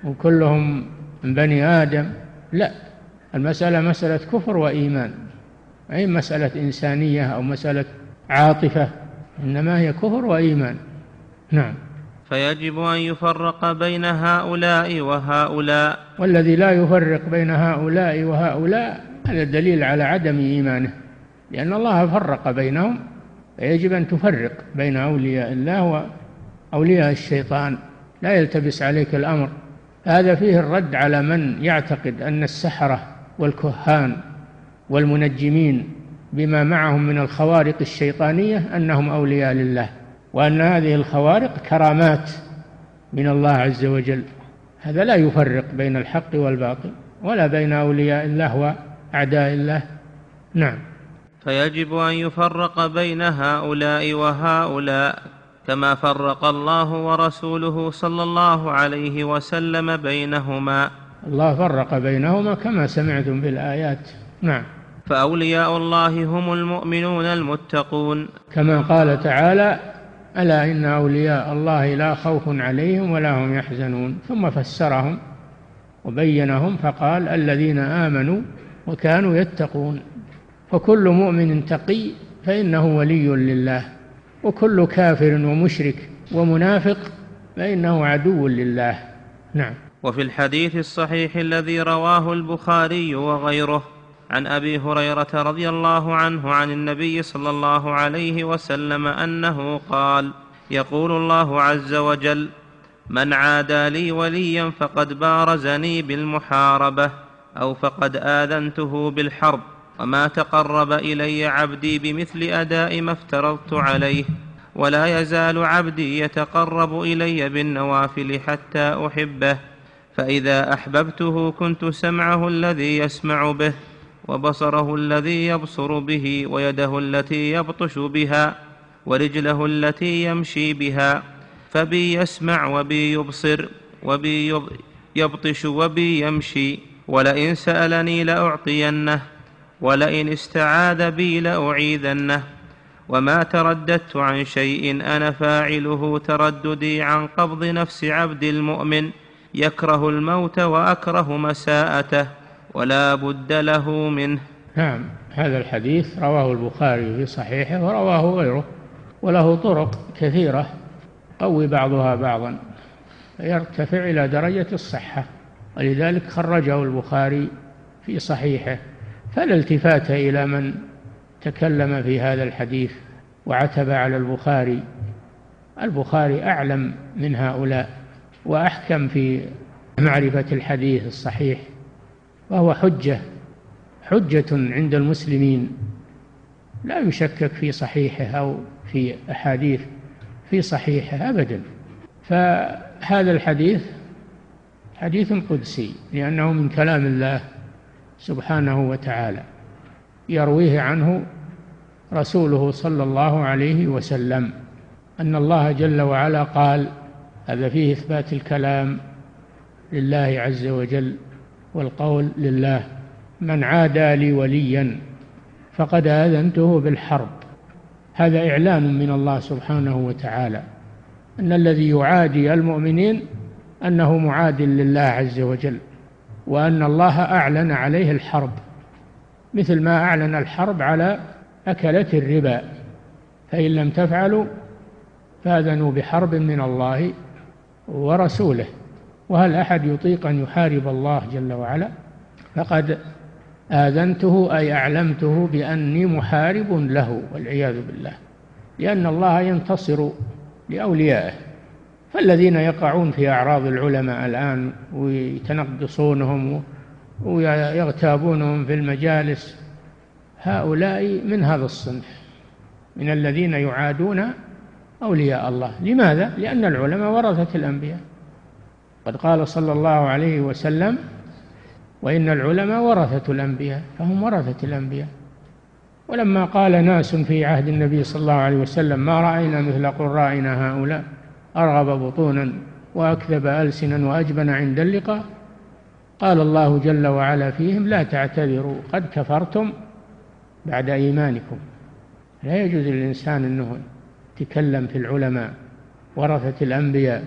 وكلهم من بني آدم؟ لا. المسألة مسألة كفر وإيمان. أي مسألة إنسانية أو مسألة عاطفة إنما هي كفر وإيمان. نعم. فيجب أن يفرق بين هؤلاء وهؤلاء. والذي لا يفرق بين هؤلاء وهؤلاء هذا دليل على عدم إيمانه. لأن الله فرق بينهم فيجب أن تفرق بين أولياء الله وأولياء الشيطان. لا يلتبس عليك الأمر. هذا فيه الرد على من يعتقد أن السحرة والكهان والمنجمين بما معهم من الخوارق الشيطانية أنهم أولياء لله وأن هذه الخوارق كرامات من الله عز وجل. هذا لا يفرق بين الحق والباطل ولا بين أولياء الله وأعداء الله. نعم. فيجب أن يفرق بين هؤلاء وهؤلاء. كما فرق الله ورسوله صلى الله عليه وسلم بينهما. الله فرق بينهما كما سمعتم في الآيات. نعم. فأولياء الله هم المؤمنون المتقون. كما قال تعالى ألا إن أولياء الله لا خوف عليهم ولا هم يحزنون. ثم فسرهم وبينهم فقال الذين آمنوا وكانوا يتقون. فكل مؤمن تقي فإنه ولي لله. وكل كافر ومشرك ومنافق فإنه عدو لله. نعم. وفي الحديث الصحيح الذي رواه البخاري وغيره عن أبي هريرة رضي الله عنه عن النبي صلى الله عليه وسلم أنه قال يقول الله عز وجل من عادى لي وليا فقد بارزني بالمحاربة أو فقد آذنته بالحرب. وما تقرب الي عبدي بمثل اداء ما افترضت عليه ولا يزال عبدي يتقرب الي بالنوافل حتى احبه فاذا احببته كنت سمعه الذي يسمع به وبصره الذي يبصر به ويده التي يبطش بها ورجله التي يمشي بها فبي يسمع وبي يبصر وبي يبطش وبي يمشي ولئن سالني لاعطينه ولئن استعاذ بي لأعيذنه وما ترددت عن شيء أنا فاعله ترددي عن قبض نفس عبد المؤمن يكره الموت وأكره مساءته ولا بد له منه. نعم هذا الحديث رواه البخاري في صحيحه ورواه غيره وله طرق كثيرة قوي بعضها بعضا يرتفع إلى درجة الصحة ولذلك خرجه البخاري في صحيحه. فلا التفات إلى من تكلم في هذا الحديث وعتب على البخاري. البخاري أعلم من هؤلاء وأحكم في معرفة الحديث الصحيح وهو حجة حجة عند المسلمين. لا يشكك في صحيحه أو في أحاديث في صحيحه أبدا. فهذا الحديث حديث قدسي لأنه من كلام الله. سبحانه وتعالى. يرويه عنه رسوله صلى الله عليه وسلم أن الله جل وعلا قال هذا فيه إثبات الكلام لله عز وجل والقول لله من عادى لي وليا فقد آذنته بالحرب هذا إعلان من الله سبحانه وتعالى أن الذي يعادي المؤمنين أنه معاد لله عز وجل. وأن الله أعلن عليه الحرب مثل ما أعلن الحرب على أكلة الربا فإن لم تفعلوا فآذنوا بحرب من الله ورسوله. وهل أحد يطيق أن يحارب الله جل وعلا؟ فقد آذنته أي أعلمته بأني محارب له والعياذ بالله لأن الله ينتصر لأوليائه. فالذين يقعون في أعراض العلماء الآن ويتنقصونهم ويغتابونهم في المجالس هؤلاء من هذا الصنف من الذين يعادون أولياء الله. لماذا؟ لأن العلماء ورثة الأنبياء. قد قال صلى الله عليه وسلم وإن العلماء ورثة الأنبياء فهم ورثة الأنبياء. ولما قال ناس في عهد النبي صلى الله عليه وسلم ما رأينا مثل قرائنا هؤلاء. أرغب بطونا وأكذب ألسنا وأجبن عند اللقاء. قال الله جل وعلا فيهم لا تعتذروا قد كفرتم بعد إيمانكم. لا يجوز للإنسان أنه يتكلم في العلماء ورثة الأنبياء.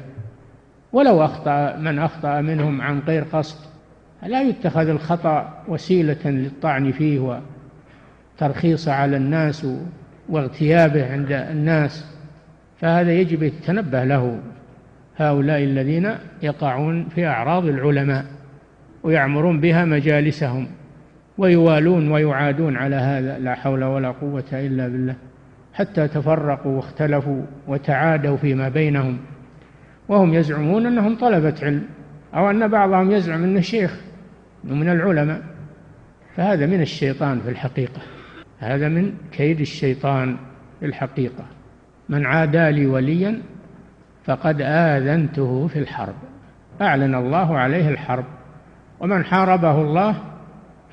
ولو أخطأ من أخطأ منهم عن غير قصد لا يتخذ الخطأ وسيلة للطعن فيه وترخيص على الناس واغتيابه عند الناس. فهذا يجب التنبه له. هؤلاء الذين يقعون في أعراض العلماء ويعمرون بها مجالسهم ويوالون ويعادون على هذا. لا حول ولا قوة إلا بالله. حتى تفرقوا واختلفوا وتعادوا فيما بينهم. وهم يزعمون أنهم طلبة علم أو أن بعضهم يزعم أنه شيخ من العلماء. فهذا من الشيطان في الحقيقة. هذا من كيد الشيطان في الحقيقة. من عادى لي وليا فقد آذنته في الحرب. أعلن الله عليه الحرب ومن حاربه الله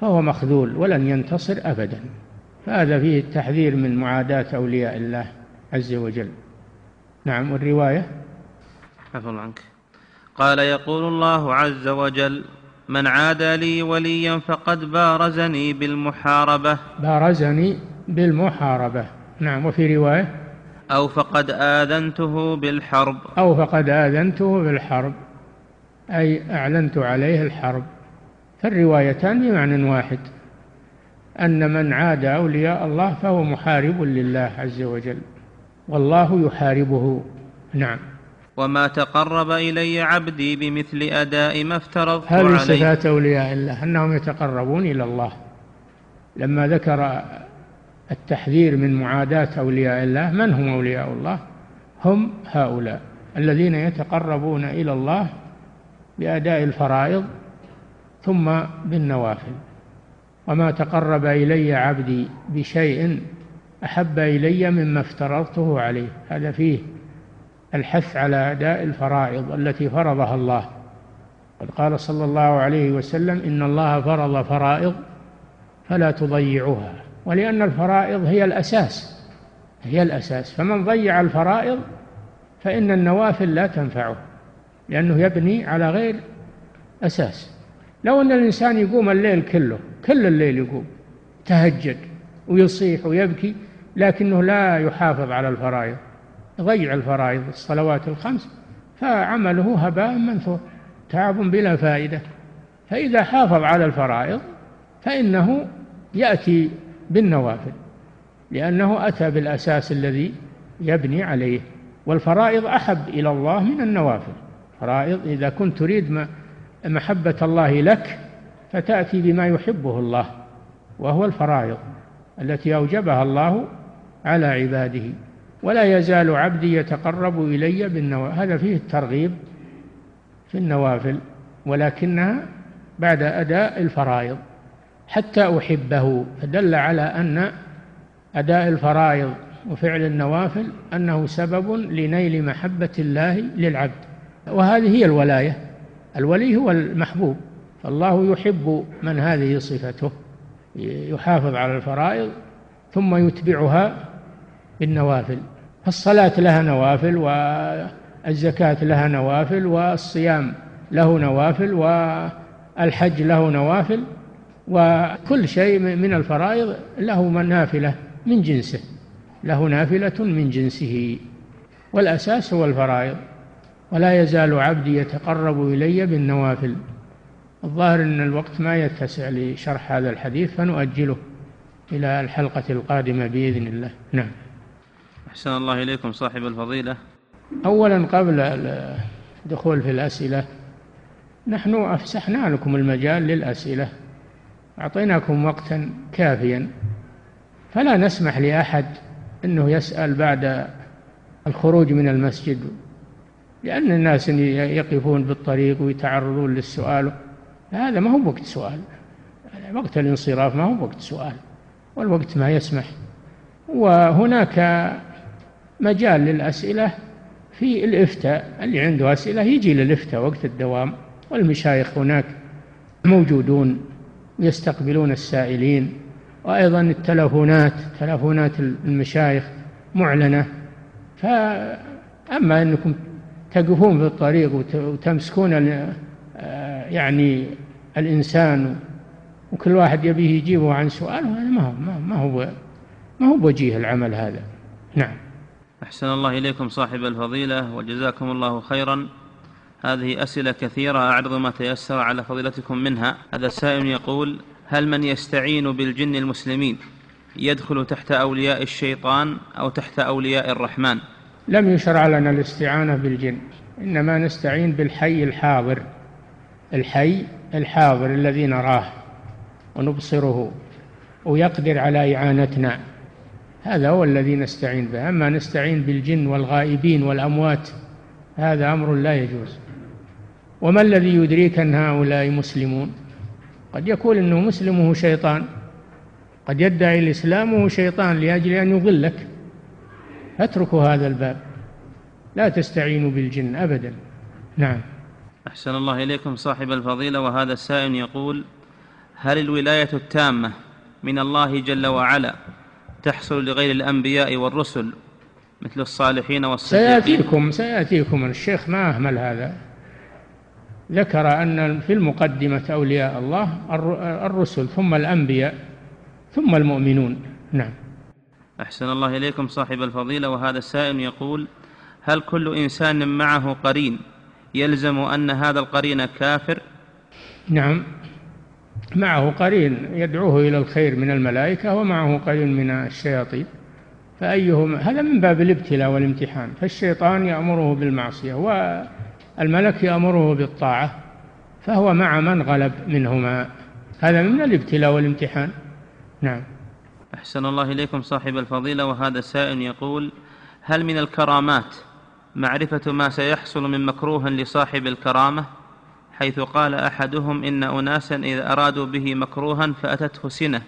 فهو مخذول ولن ينتصر أبدا. فهذا فيه التحذير من معاداة أولياء الله عز وجل. نعم والرواية؟ عفوا عنك. قال يقول الله عز وجل من عادى لي وليا فقد بارزني بالمحاربة. بارزني بالمحاربة. نعم وفي رواية أو فقد آذنته بالحرب. أو فقد آذنته بالحرب. أي أعلنت عليه الحرب. فالروايتان بمعنى واحد. أن من عاد أولياء الله فهو محارب لله عز وجل. والله يحاربه. نعم. وما تقرب إلي عبدي بمثل أداء ما افترضت هذه صفات أولياء الله أنهم يتقربون إلى الله. لما ذكر التحذير من معاداة أولياء الله. من هم أولياء الله؟ هم هؤلاء الذين يتقربون إلى الله بأداء الفرائض ثم بالنوافل. وما تقرب إلي عبدي بشيء أحب إلي مما افترضته عليه. هذا فيه الحث على أداء الفرائض التي فرضها الله. قد قال صلى الله عليه وسلم إن الله فرض فرائض فلا تضيعوها. ولأن الفرائض هي الأساس هي الأساس. فمن ضيع الفرائض فإن النوافل لا تنفعه لأنه يبني على غير أساس. لو أن الإنسان يقوم الليل كله كل الليل يقوم تهجد ويصيح ويبكي لكنه لا يحافظ على الفرائض يضيع الفرائض الصلوات الخمس فعمله هباء منثور تعب بلا فائدة. فإذا حافظ على الفرائض فإنه يأتي بالنوافل لأنه أتى بالأساس الذي يبني عليه والفرائض أحب إلى الله من النوافل. فرائض إذا كنت تريد محبة الله لك فتأتي بما يحبه الله وهو الفرائض التي أوجبها الله على عباده. ولا يزال عبدي يتقرب إلي بالنوافل هذا فيه الترغيب في النوافل ولكنها بعد أداء الفرائض. حتى أحبه. فدل على أن أداء الفرائض وفعل النوافل أنه سبب لنيل محبة الله للعبد. وهذه هي الولاية. الولي هو المحبوب. فالله يحب من هذه صفته. يحافظ على الفرائض ثم يتبعها بالنوافل. فالصلاة لها نوافل والزكاة لها نوافل والصيام له نوافل والحج له نوافل. وكل شيء من الفرائض له نافلة من جنسه له نافلة من جنسه. والأساس هو الفرائض. ولا يزال عبدي يتقرب إلي بالنوافل. الظاهر أن الوقت ما يتسع لشرح هذا الحديث فنؤجله إلى الحلقة القادمة بإذن الله. نعم. أحسن الله إليكم صاحب الفضيلة. أولا قبل الدخول في الأسئلة نحن أفسحنا لكم المجال للأسئلة. أعطيناكم وقتا كافيا. فلا نسمح لأحد أنه يسأل بعد الخروج من المسجد لأن الناس يقفون بالطريق ويتعرضون للسؤال هذا ما هو وقت سؤال. وقت الانصراف ما هو وقت سؤال والوقت ما يسمح. وهناك مجال للأسئلة في الإفتاء. اللي عنده أسئلة يجي للإفتاء وقت الدوام والمشايخ هناك موجودون. يستقبلون السائلين. وأيضا التلفونات تلفونات المشايخ معلنة. فأما أنكم تقفون في الطريق وتمسكون يعني الإنسان وكل واحد يبيه يجيبه عن سؤال هذا ما هو ما هو ما هو بوجيه العمل هذا. نعم. أحسن الله إليكم صاحب الفضيلة وجزاكم الله خيرا. هذه أسئلة كثيرة أعرض ما تيسر على فضيلتكم منها. هذا السائل يقول هل من يستعين بالجن المسلمين يدخل تحت أولياء الشيطان أو تحت أولياء الرحمن؟ لم يشرع لنا الاستعانة بالجن إنما نستعين بالحي الحاضر. الحي الحاضر الذي نراه ونبصره ويقدر على إعانتنا. هذا هو الذي نستعين به. أما نستعين بالجن والغائبين والأموات هذا أمر لا يجوز. وما الذي يدريك أن هؤلاء مسلمون؟ قد يكون أنه مسلم وهو شيطان. قد يدعي الإسلام وهو شيطان لأجل أن يضلك. اتركوا هذا الباب. لا تستعينوا بالجن أبدا. نعم. أحسن الله إليكم صاحب الفضيلة. وهذا السائل يقول هل الولاية التامة من الله جل وعلا تحصل لغير الأنبياء والرسل مثل الصالحين والصديقين؟ سيأتيكم سيأتيكم. الشيخ ما أهمل هذا. ذكر أن في المقدمة أولياء الله الرسل ثم الأنبياء ثم المؤمنون. نعم. أحسن الله إليكم صاحب الفضيلة وهذا السائل يقول هل كل إنسان معه قرين يلزم أن هذا القرين كافر؟ نعم. معه قرين يدعوه إلى الخير من الملائكة ومعه قرين من الشياطين. فأيهم هذا من باب الابتلاء والامتحان. فالشيطان يأمره بالمعصية والملك يأمره بالطاعة فهو مع من غلب منهما. هذا من الابتلاء والامتحان. نعم. أحسن الله إليكم صاحب الفضيلة وهذا سائل يقول هل من الكرامات معرفة ما سيحصل من مكروه لصاحب الكرامة؟ حيث قال أحدهم إن أناسا إذا أرادوا به مكروها فأتته سنة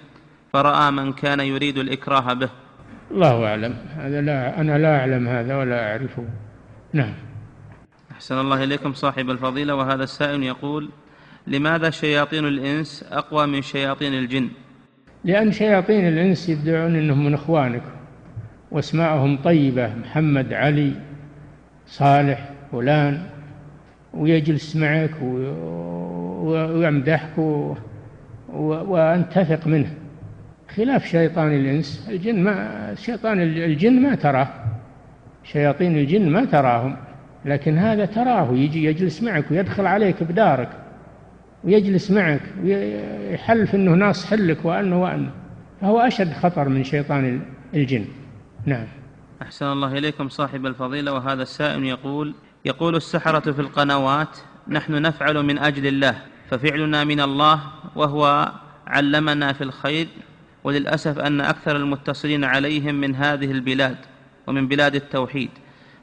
فرأى من كان يريد الإكراه به. الله أعلم. هذا لا أنا لا أعلم هذا ولا أعرفه. نعم. أحسن الله إليكم صاحب الفضيلة وهذا السائل يقول لماذا شياطين الإنس أقوى من شياطين الجن؟ لأن شياطين الإنس يدعون أنهم من إخوانكم واسماءهم طيبة محمد علي صالح فلان ويجلس معك ويمدحك وأنت تثق منه. خلاف شيطان الإنس الجن ما شيطان الجن ما تراه. شياطين الجن ما تراهم. لكن هذا تراه يجي يجلس معك ويدخل عليك بدارك ويجلس معك ويحلف إنه ناصح لك وأنه وأنه. فهو أشد خطر من شيطان الجن. نعم. أحسن الله إليكم صاحب الفضيلة. وهذا السائل يقول يقول السحرة في القنوات نحن نفعل من أجل الله ففعلنا من الله وهو علمنا في الخير وللأسف أن أكثر المتصلين عليهم من هذه البلاد ومن بلاد التوحيد.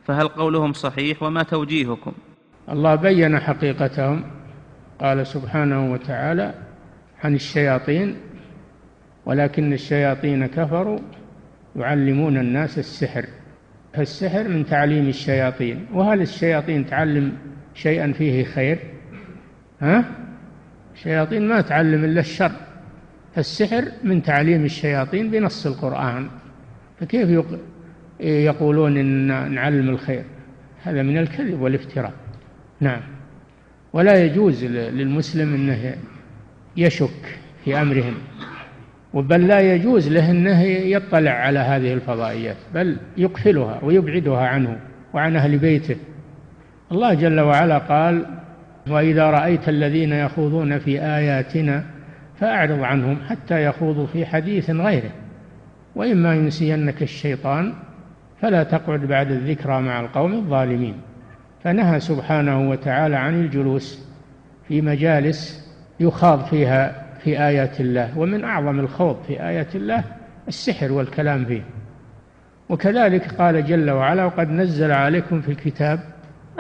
فهل قولهم صحيح وما توجيهكم؟ الله بين حقيقتهم. قال سبحانه وتعالى عن الشياطين ولكن الشياطين كفروا يعلمون الناس السحر. فالسحر من تعليم الشياطين. وهل الشياطين تعلم شيئا فيه خير؟ ها؟ الشياطين ما تعلم إلا الشر. فالسحر من تعليم الشياطين بنص القرآن. فكيف يقولون إن نعلم الخير. هذا من الكذب والافتراء. نعم. ولا يجوز للمسلم إنه يشك في أمرهم. بل لا يجوز له أنه يطلع على هذه الفضائيات بل يقفلها ويبعدها عنه وعن أهل بيته. الله جل وعلا قال وإذا رأيت الذين يخوضون في آياتنا فأعرض عنهم حتى يخوضوا في حديث غيره. وإما ينسينك الشيطان فلا تقعد بعد الذكرى مع القوم الظالمين. فنهى سبحانه وتعالى عن الجلوس في مجالس يخاض فيها في آيات الله ومن أعظم الخوض في آيات الله السحر والكلام فيه. وكذلك قال جل وعلا وقد نزل عليكم في الكتاب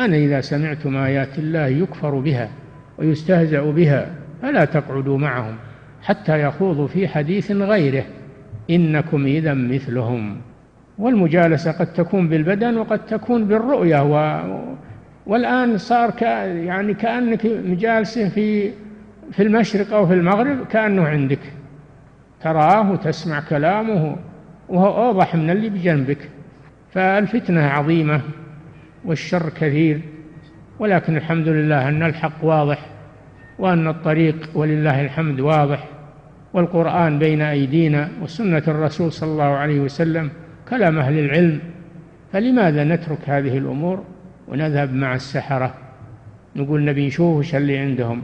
أن إذا سمعتم آيات الله يكفر بها ويستهزأ بها فلا تقعدوا معهم حتى يخوضوا في حديث غيره إنكم إذا مثلهم. والمجالسة قد تكون بالبدن وقد تكون بالرؤية و... والآن صار ك... يعني كأنك مجالسة في في المشرق أو في المغرب كأنه عندك. تراه وتسمع كلامه وهو أوضح من اللي بجنبك. فالفتنة عظيمة والشر كثير ولكن الحمد لله أن الحق واضح وأن الطريق ولله الحمد واضح والقرآن بين أيدينا وسنة الرسول صلى الله عليه وسلم كلام أهل العلم فلماذا نترك هذه الأمور ونذهب مع السحرة؟ نقول نبي نشوف وش اللي عندهم.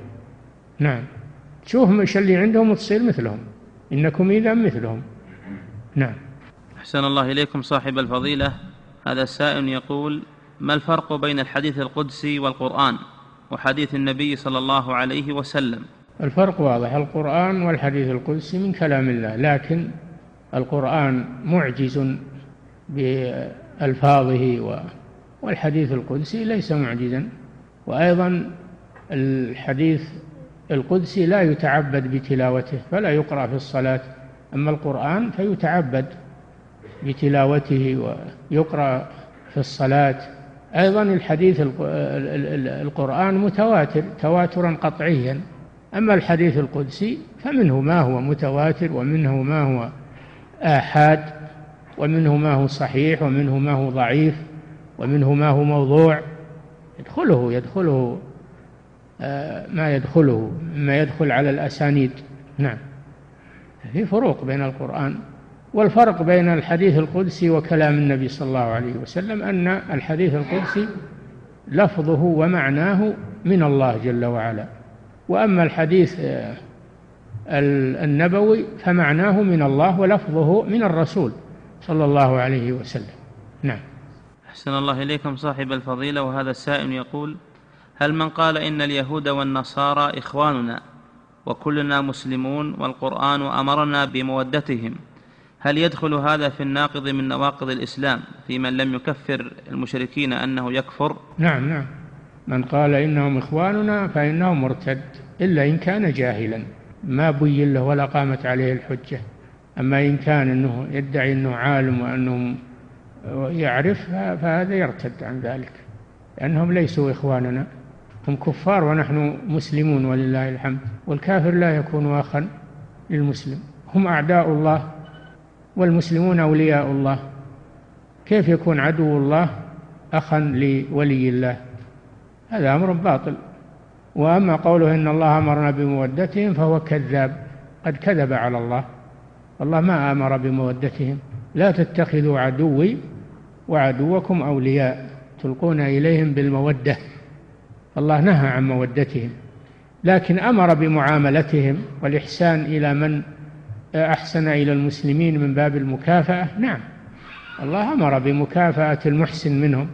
نعم. تشوف وش اللي عندهم وتصير مثلهم. إنكم إذا مثلهم. نعم. أحسن الله إليكم صاحب الفضيلة. هذا السائل يقول ما الفرق بين الحديث القدسي والقرآن وحديث النبي صلى الله عليه وسلم؟ الفرق واضح. القرآن والحديث القدسي من كلام الله لكن القرآن معجز بألفاظه والحديث القدسي ليس معجزا. وأيضا الحديث القدسي لا يتعبد بتلاوته فلا يقرأ في الصلاة. أما القرآن فيتعبد بتلاوته ويقرأ في الصلاة. أيضا الحديث القرآن متواتر تواترا قطعيا. أما الحديث القدسي فمنه ما هو متواتر ومنه ما هو آحاد. ومنه ما هو صحيح ومنه ما هو ضعيف ومنه ما هو موضوع. يدخله يدخله آه، ما يدخله مما يدخل على الأسانيد. نعم. في فروق بين القرآن والفرق بين الحديث القدسي وكلام النبي صلى الله عليه وسلم أن الحديث القدسي لفظه ومعناه من الله جل وعلا. وأما الحديث آه، النبوي فمعناه من الله ولفظه من الرسول. صلى الله عليه وسلم. نعم. أحسن الله إليكم صاحب الفضيلة وهذا السائل يقول هل من قال إن اليهود والنصارى إخواننا وكلنا مسلمون والقرآن أمرنا بمودتهم هل يدخل هذا في الناقض من نواقض الإسلام في من لم يكفر المشركين أنه يكفر؟ نعم نعم. من قال إنهم إخواننا فإنه مرتد إلا إن كان جاهلا. ما بين له ولا قامت عليه الحجة. أما إن كان أنه يدعي أنه عالم وأنه يعرف فهذا يرتد عن ذلك لأنهم ليسوا إخواننا هم كفار ونحن مسلمون ولله الحمد والكافر لا يكون أخا للمسلم هم أعداء الله والمسلمون أولياء الله كيف يكون عدو الله أخا لولي الله؟ هذا أمر باطل. وأما قوله إن الله أمرنا بمودتهم فهو كذاب قد كذب على الله. الله ما أمر بمودتهم. لا تتخذوا عدوي وعدوكم أولياء تلقون إليهم بالمودة. الله نهى عن مودتهم لكن أمر بمعاملتهم والإحسان إلى من أحسن إلى المسلمين من باب المكافأة. نعم الله أمر بمكافأة المحسن منهم.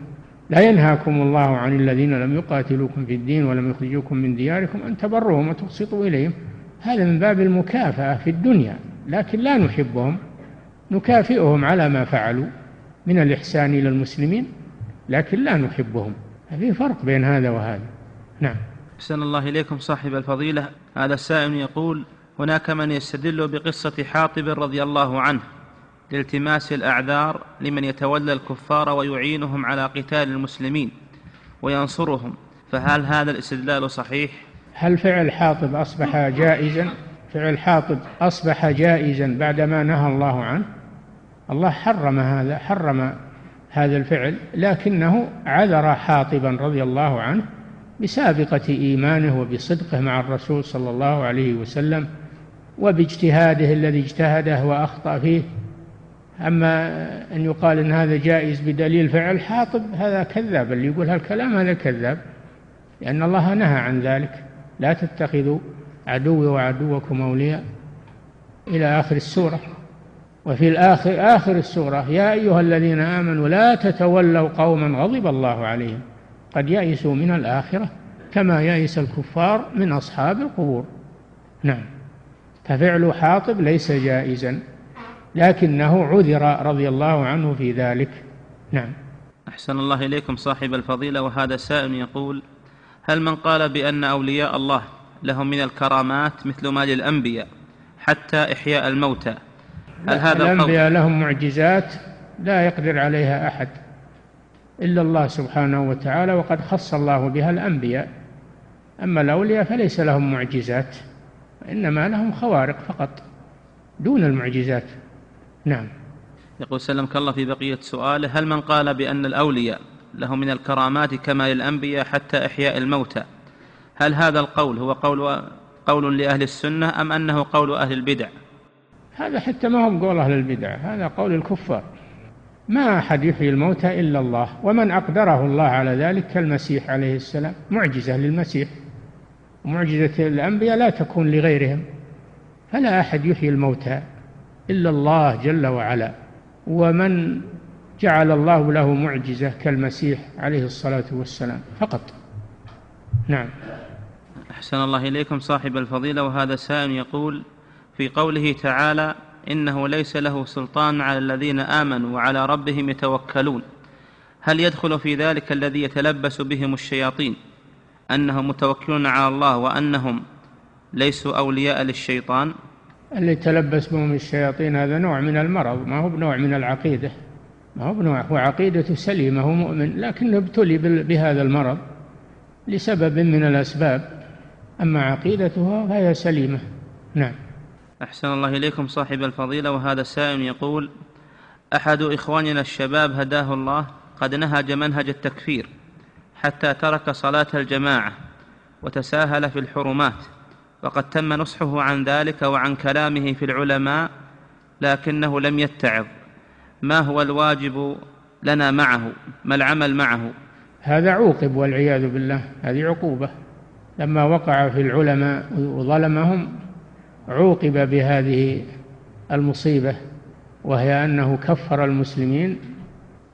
لا ينهاكم الله عن الذين لم يقاتلوكم في الدين ولم يخرجوكم من دياركم أن تبروهم وتقسطوا إليهم. هذا من باب المكافأة في الدنيا. لكن لا نحبهم نكافئهم على ما فعلوا من الإحسان إلى المسلمين لكن لا نحبهم في فرق بين هذا وهذا نعم أحسن الله إليكم صاحب الفضيلة هذا السائل يقول هناك من يستدل بقصة حاطب رضي الله عنه لالتماس الأعذار لمن يتولى الكفار ويعينهم على قتال المسلمين وينصرهم فهل هذا الاستدلال صحيح؟ هل فعل حاطب أصبح جائزا؟ فعل حاطب أصبح جائزا بعدما نهى الله عنه. الله حرم هذا حرم هذا الفعل لكنه عذر حاطبا رضي الله عنه بسابقة إيمانه وبصدقه مع الرسول صلى الله عليه وسلم وباجتهاده الذي اجتهده وأخطأ فيه. أما أن يقال أن هذا جائز بدليل فعل حاطب هذا كذاب. اللي يقول هالكلام هذا كذاب لأن الله نهى عن ذلك. لا تتخذوا عدوي وعدوكم أولياء إلى آخر السورة. وفي الآخر آخر السورة يا أيها الذين آمنوا لا تتولوا قوما غضب الله عليهم قد يئسوا من الآخرة كما يئس الكفار من أصحاب القبور. نعم. ففعل حاطب ليس جائزا لكنه عذر رضي الله عنه في ذلك. نعم. أحسن الله إليكم صاحب الفضيلة. وهذا سائل يقول هل من قال بأن أولياء الله لهم من الكرامات مثل ما للأنبياء حتى إحياء الموتى. هل هذا الأنبياء لهم معجزات لا يقدر عليها أحد إلا الله سبحانه وتعالى وقد خص الله بها الأنبياء. أما الأولياء فليس لهم معجزات إنما لهم خوارق فقط دون المعجزات. نعم. يقول سلمك الله في بقية سؤاله هل من قال بأن الأولياء لهم من الكرامات كما للأنبياء حتى إحياء الموتى؟ هل هذا القول هو قول قول لأهل السنة أم أنه قول أهل البدع؟ هذا حتى ما هو قول أهل البدع هذا قول الكفار. ما أحد يحيي الموتى إلا الله ومن أقدره الله على ذلك كالمسيح عليه السلام. معجزة للمسيح معجزة الأنبياء لا تكون لغيرهم. فلا أحد يحيي الموتى إلا الله جل وعلا. ومن جعل الله له معجزة كالمسيح عليه الصلاة والسلام فقط. نعم. أحسن الله إليكم صاحب الفضيلة وهذا سائل يقول في قوله تعالى إنه ليس له سلطان على الذين آمنوا وعلى ربهم يتوكلون. هل يدخل في ذلك الذي يتلبس بهم الشياطين؟ أنهم متوكلون على الله وأنهم ليسوا أولياء للشيطان؟ اللي تلبس بهم الشياطين هذا نوع من المرض ما هو بنوع من العقيدة. ما هو بنوع هو عقيدته سليمة هو مؤمن لكنه ابتلي بهذا المرض لسبب من الأسباب. أما عقيدته فهي سليمة. نعم. أحسن الله إليكم صاحب الفضيلة وهذا السائل يقول أحد إخواننا الشباب هداه الله قد نهج منهج التكفير حتى ترك صلاة الجماعة وتساهل في الحرمات وقد تم نصحه عن ذلك وعن كلامه في العلماء لكنه لم يتعظ. ما هو الواجب لنا معه؟ ما العمل معه؟ هذا عوقب والعياذ بالله هذه عقوبة. لما وقع في العلماء وظلمهم عوقب بهذه المصيبة وهي أنه كفر المسلمين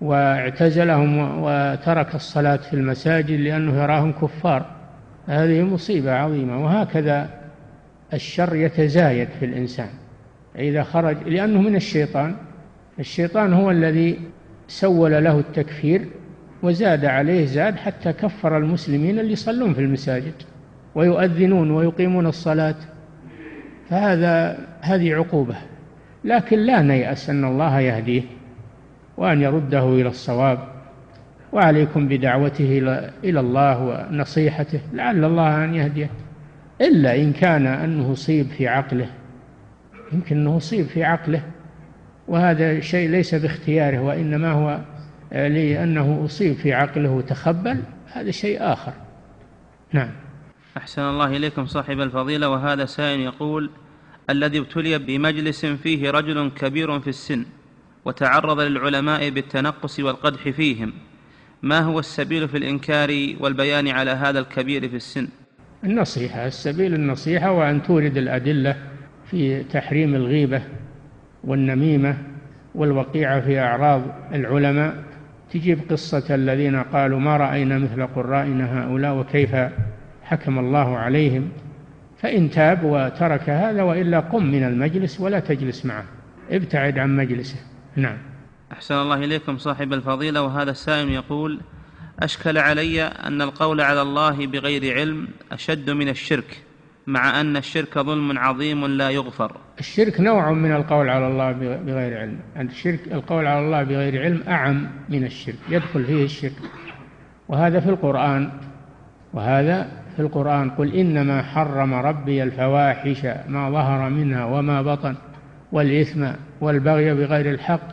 واعتزلهم وترك الصلاة في المساجد لأنه يراهم كفار. هذه مصيبة عظيمة وهكذا الشر يتزايد في الإنسان إذا خرج لأنه من الشيطان. الشيطان هو الذي سول له التكفير وزاد عليه زاد حتى كفر المسلمين اللي يصلون في المساجد. ويؤذنون ويقيمون الصلاة. فهذا هذه عقوبة. لكن لا نيأس أن الله يهديه وأن يرده إلى الصواب. وعليكم بدعوته إلى الله ونصيحته. لعل الله أن يهديه. إلا إن كان أنه أصيب في عقله. يمكن أنه أصيب في عقله. وهذا شيء ليس باختياره وإنما هو لأنه أصيب في عقله وتخبل. هذا شيء آخر. نعم. أحسن الله إليكم صاحب الفضيلة. وهذا سائل يقول الذي ابتلي بمجلس فيه رجل كبير في السن وتعرض للعلماء بالتنقص والقدح فيهم ما هو السبيل في الإنكار والبيان على هذا الكبير في السن؟ النصيحة السبيل النصيحة وأن تورد الأدلة في تحريم الغيبة والنميمة والوقيعة في أعراض العلماء. تجيب قصة الذين قالوا ما رأينا مثل قرائنا هؤلاء وكيف حكم الله عليهم فإن تاب وترك هذا وإلا قم من المجلس ولا تجلس معه ابتعد عن مجلسه. نعم. أحسن الله إليكم صاحب الفضيلة وهذا السائل يقول أشكل علي أن القول على الله بغير علم أشد من الشرك مع أن الشرك ظلم عظيم لا يغفر. الشرك نوع من القول على الله بغير علم. الشرك القول على الله بغير علم أعم من الشرك يدخل فيه الشرك. وهذا في القرآن وهذا في القرآن قل إنما حرم ربي الفواحش ما ظهر منها وما بطن والإثم والبغي بغير الحق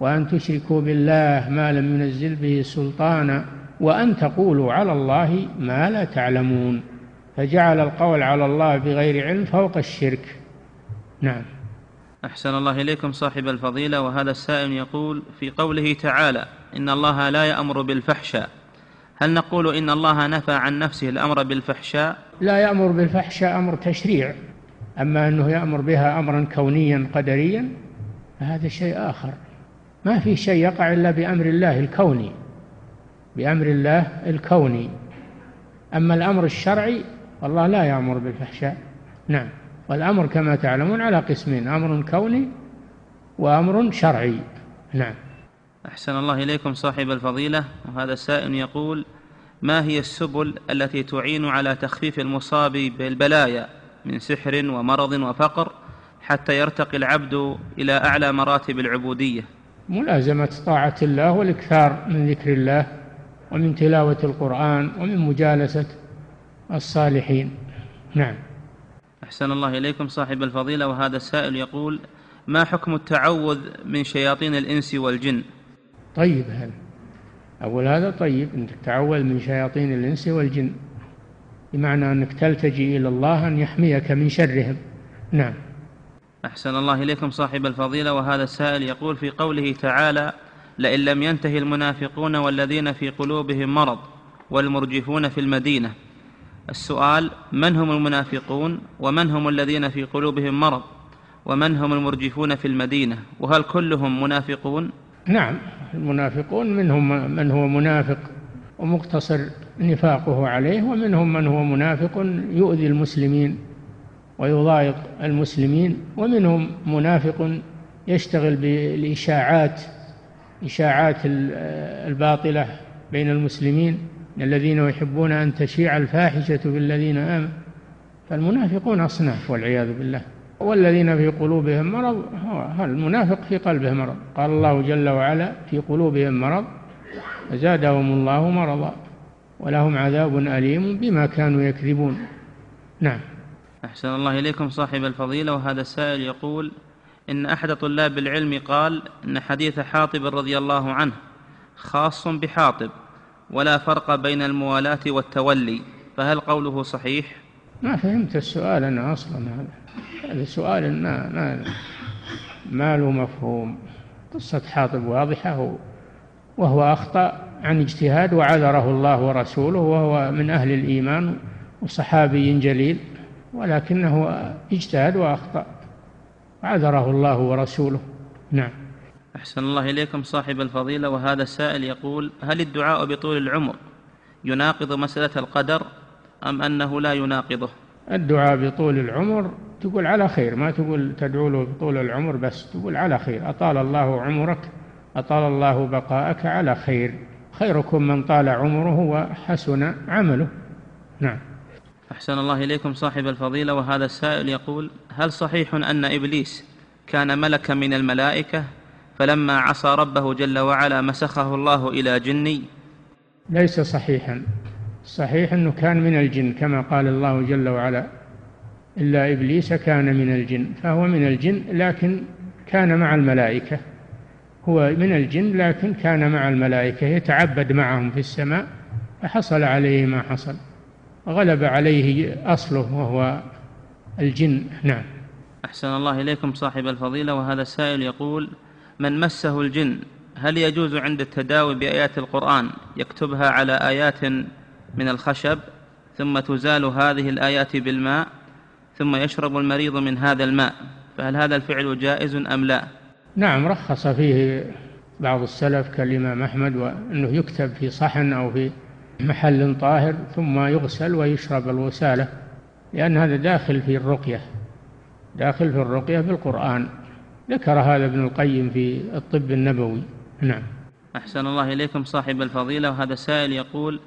وأن تشركوا بالله ما لم ينزل به سلطانا وأن تقولوا على الله ما لا تعلمون فجعل القول على الله بغير علم فوق الشرك. نعم. أحسن الله إليكم صاحب الفضيلة وهذا السائل يقول في قوله تعالى إن الله لا يأمر بالفحشاء. هل نقول إن الله نفى عن نفسه الأمر بالفحشاء؟ لا يأمر بالفحشاء أمر تشريع. أما أنه يأمر بها أمرا كونيا قدريا فهذا شيء آخر. ما في شيء يقع إلا بأمر الله الكوني. بأمر الله الكوني. أما الأمر الشرعي والله لا يأمر بالفحشاء. نعم. والأمر كما تعلمون على قسمين أمر كوني وأمر شرعي. نعم. أحسن الله إليكم صاحب الفضيلة. وهذا السائل يقول ما هي السبل التي تعين على تخفيف المصاب بالبلايا من سحر ومرض وفقر حتى يرتقي العبد إلى أعلى مراتب العبودية؟ ملازمة طاعة الله والإكثار من ذكر الله ومن تلاوة القرآن ومن مجالسة الصالحين. نعم. أحسن الله إليكم صاحب الفضيلة. وهذا السائل يقول ما حكم التعوذ من شياطين الإنس والجن؟ طيب هذا أول هذا طيب؟ أنك تتعوذ من شياطين الإنس والجن بمعنى أنك تلتجي إلى الله أن يحميك من شرهم. نعم. أحسن الله إليكم صاحب الفضيلة. وهذا السائل يقول في قوله تعالى لئن لم ينتهي المنافقون والذين في قلوبهم مرض والمرجفون في المدينة السؤال من هم المنافقون ومن هم الذين في قلوبهم مرض ومن هم المرجفون في المدينة؟ وهل كلهم منافقون نعم المنافقون منهم من هو منافق ومقتصر نفاقه عليه ومنهم من هو منافق يؤذي المسلمين ويضايق المسلمين ومنهم منافق يشتغل بالإشاعات إشاعات الباطلة بين المسلمين الذين يحبون أن تشيع الفاحشة بالذين آمنوا. فالمنافقون أصناف والعياذ بالله. والذين في قلوبهم مرض هو المنافق في قلبه مرض. قال الله جل وعلا في قلوبهم مرض فزادهم الله مرضا ولهم عذاب أليم بما كانوا يكذبون. نعم. أحسن الله إليكم صاحب الفضيلة وهذا السائل يقول إن أحد طلاب العلم قال إن حديث حاطب رضي الله عنه خاص بحاطب ولا فرق بين الموالاة والتولي فهل قوله صحيح؟ ما فهمت السؤال أنا أصلا هذا. هذا سؤال ما ما ما له مفهوم. قصة حاطب واضحة وهو أخطأ عن اجتهاد وعذره الله ورسوله وهو من أهل الإيمان وصحابي جليل ولكنه اجتهد وأخطأ. عذره الله ورسوله. نعم. أحسن الله إليكم صاحب الفضيلة وهذا السائل يقول هل الدعاء بطول العمر يناقض مسألة القدر أم أنه لا يناقضه؟ الدعاء بطول العمر تقول على خير ما تقول تدعو له بطول العمر بس تقول على خير. أطال الله عمرك أطال الله بقاءك على خير. خيركم من طال عمره وحسن عمله. نعم. أحسن الله إليكم صاحب الفضيلة وهذا السائل يقول هل صحيح أن إبليس كان ملكا من الملائكة فلما عصى ربه جل وعلا مسخه الله إلى جني؟ ليس صحيحا. صحيح أنه كان من الجن كما قال الله جل وعلا. إلا إبليس كان من الجن فهو من الجن لكن كان مع الملائكة. هو من الجن لكن كان مع الملائكة يتعبد معهم في السماء فحصل عليه ما حصل. غلب عليه أصله وهو الجن. نعم. أحسن الله إليكم صاحب الفضيلة. وهذا السائل يقول من مسه الجن هل يجوز عند التداوي بآيات القرآن يكتبها على آيات من الخشب ثم تزال هذه الآيات بالماء؟ ثم يشرب المريض من هذا الماء فهل هذا الفعل جائز أم لا؟ نعم رخص فيه بعض السلف كالإمام أحمد وأنه يكتب في صحن أو في محل طاهر ثم يغسل ويشرب الغسالة لأن هذا داخل في الرقية داخل في الرقية بالقرآن ذكر هذا ابن القيم في الطب النبوي. نعم. أحسن الله إليكم صاحب الفضيلة وهذا سائل يقول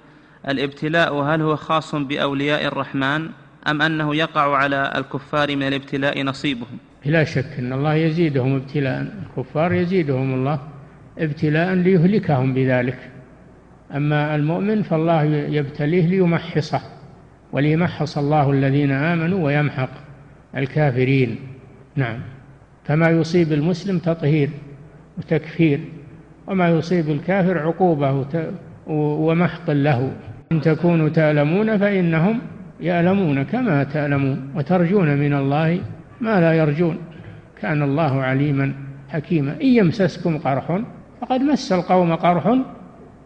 الابتلاء هل هو خاص بأولياء الرحمن؟ أم أنه يقع على الكفار من الابتلاء نصيبهم؟ لا شك أن الله يزيدهم ابتلاء. الكفار يزيدهم الله ابتلاء ليهلكهم بذلك. أما المؤمن فالله يبتليه ليمحصه وليمحص الله الذين آمنوا ويمحق الكافرين. نعم. فما يصيب المسلم تطهير وتكفير وما يصيب الكافر عقوبة ومحق له. إن تكونوا تألمون فإنهم يألمون كما تألمون وترجون من الله ما لا يرجون. كان الله عليما حكيما. إن يمسسكم قرح فقد مس القوم قرح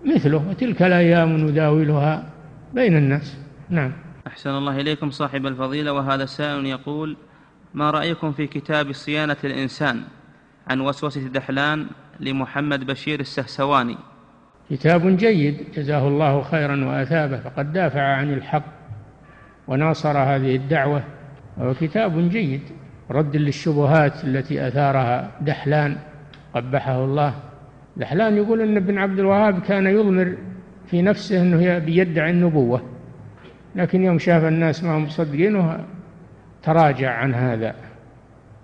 مثله وتلك الأيام نداولها بين الناس. نعم. أحسن الله إليكم صاحب الفضيلة. وهذا سائل يقول ما رأيكم في كتاب صيانة الإنسان عن وسوسة دحلان لمحمد بشير السهسواني؟ كتاب جيد. جزاه الله خيرا وأثابه. فقد دافع عن الحق. وناصر هذه الدعوة وهو كتاب جيد رد للشبهات التي أثارها دحلان قبحه الله. دحلان يقول أن ابن عبد الوهاب كان يضمر في نفسه أنه بيدعي النبوة لكن يوم شاف الناس ما هم مصدقينه تراجع عن هذا.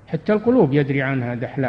حتى القلوب يدري عنها دحلان.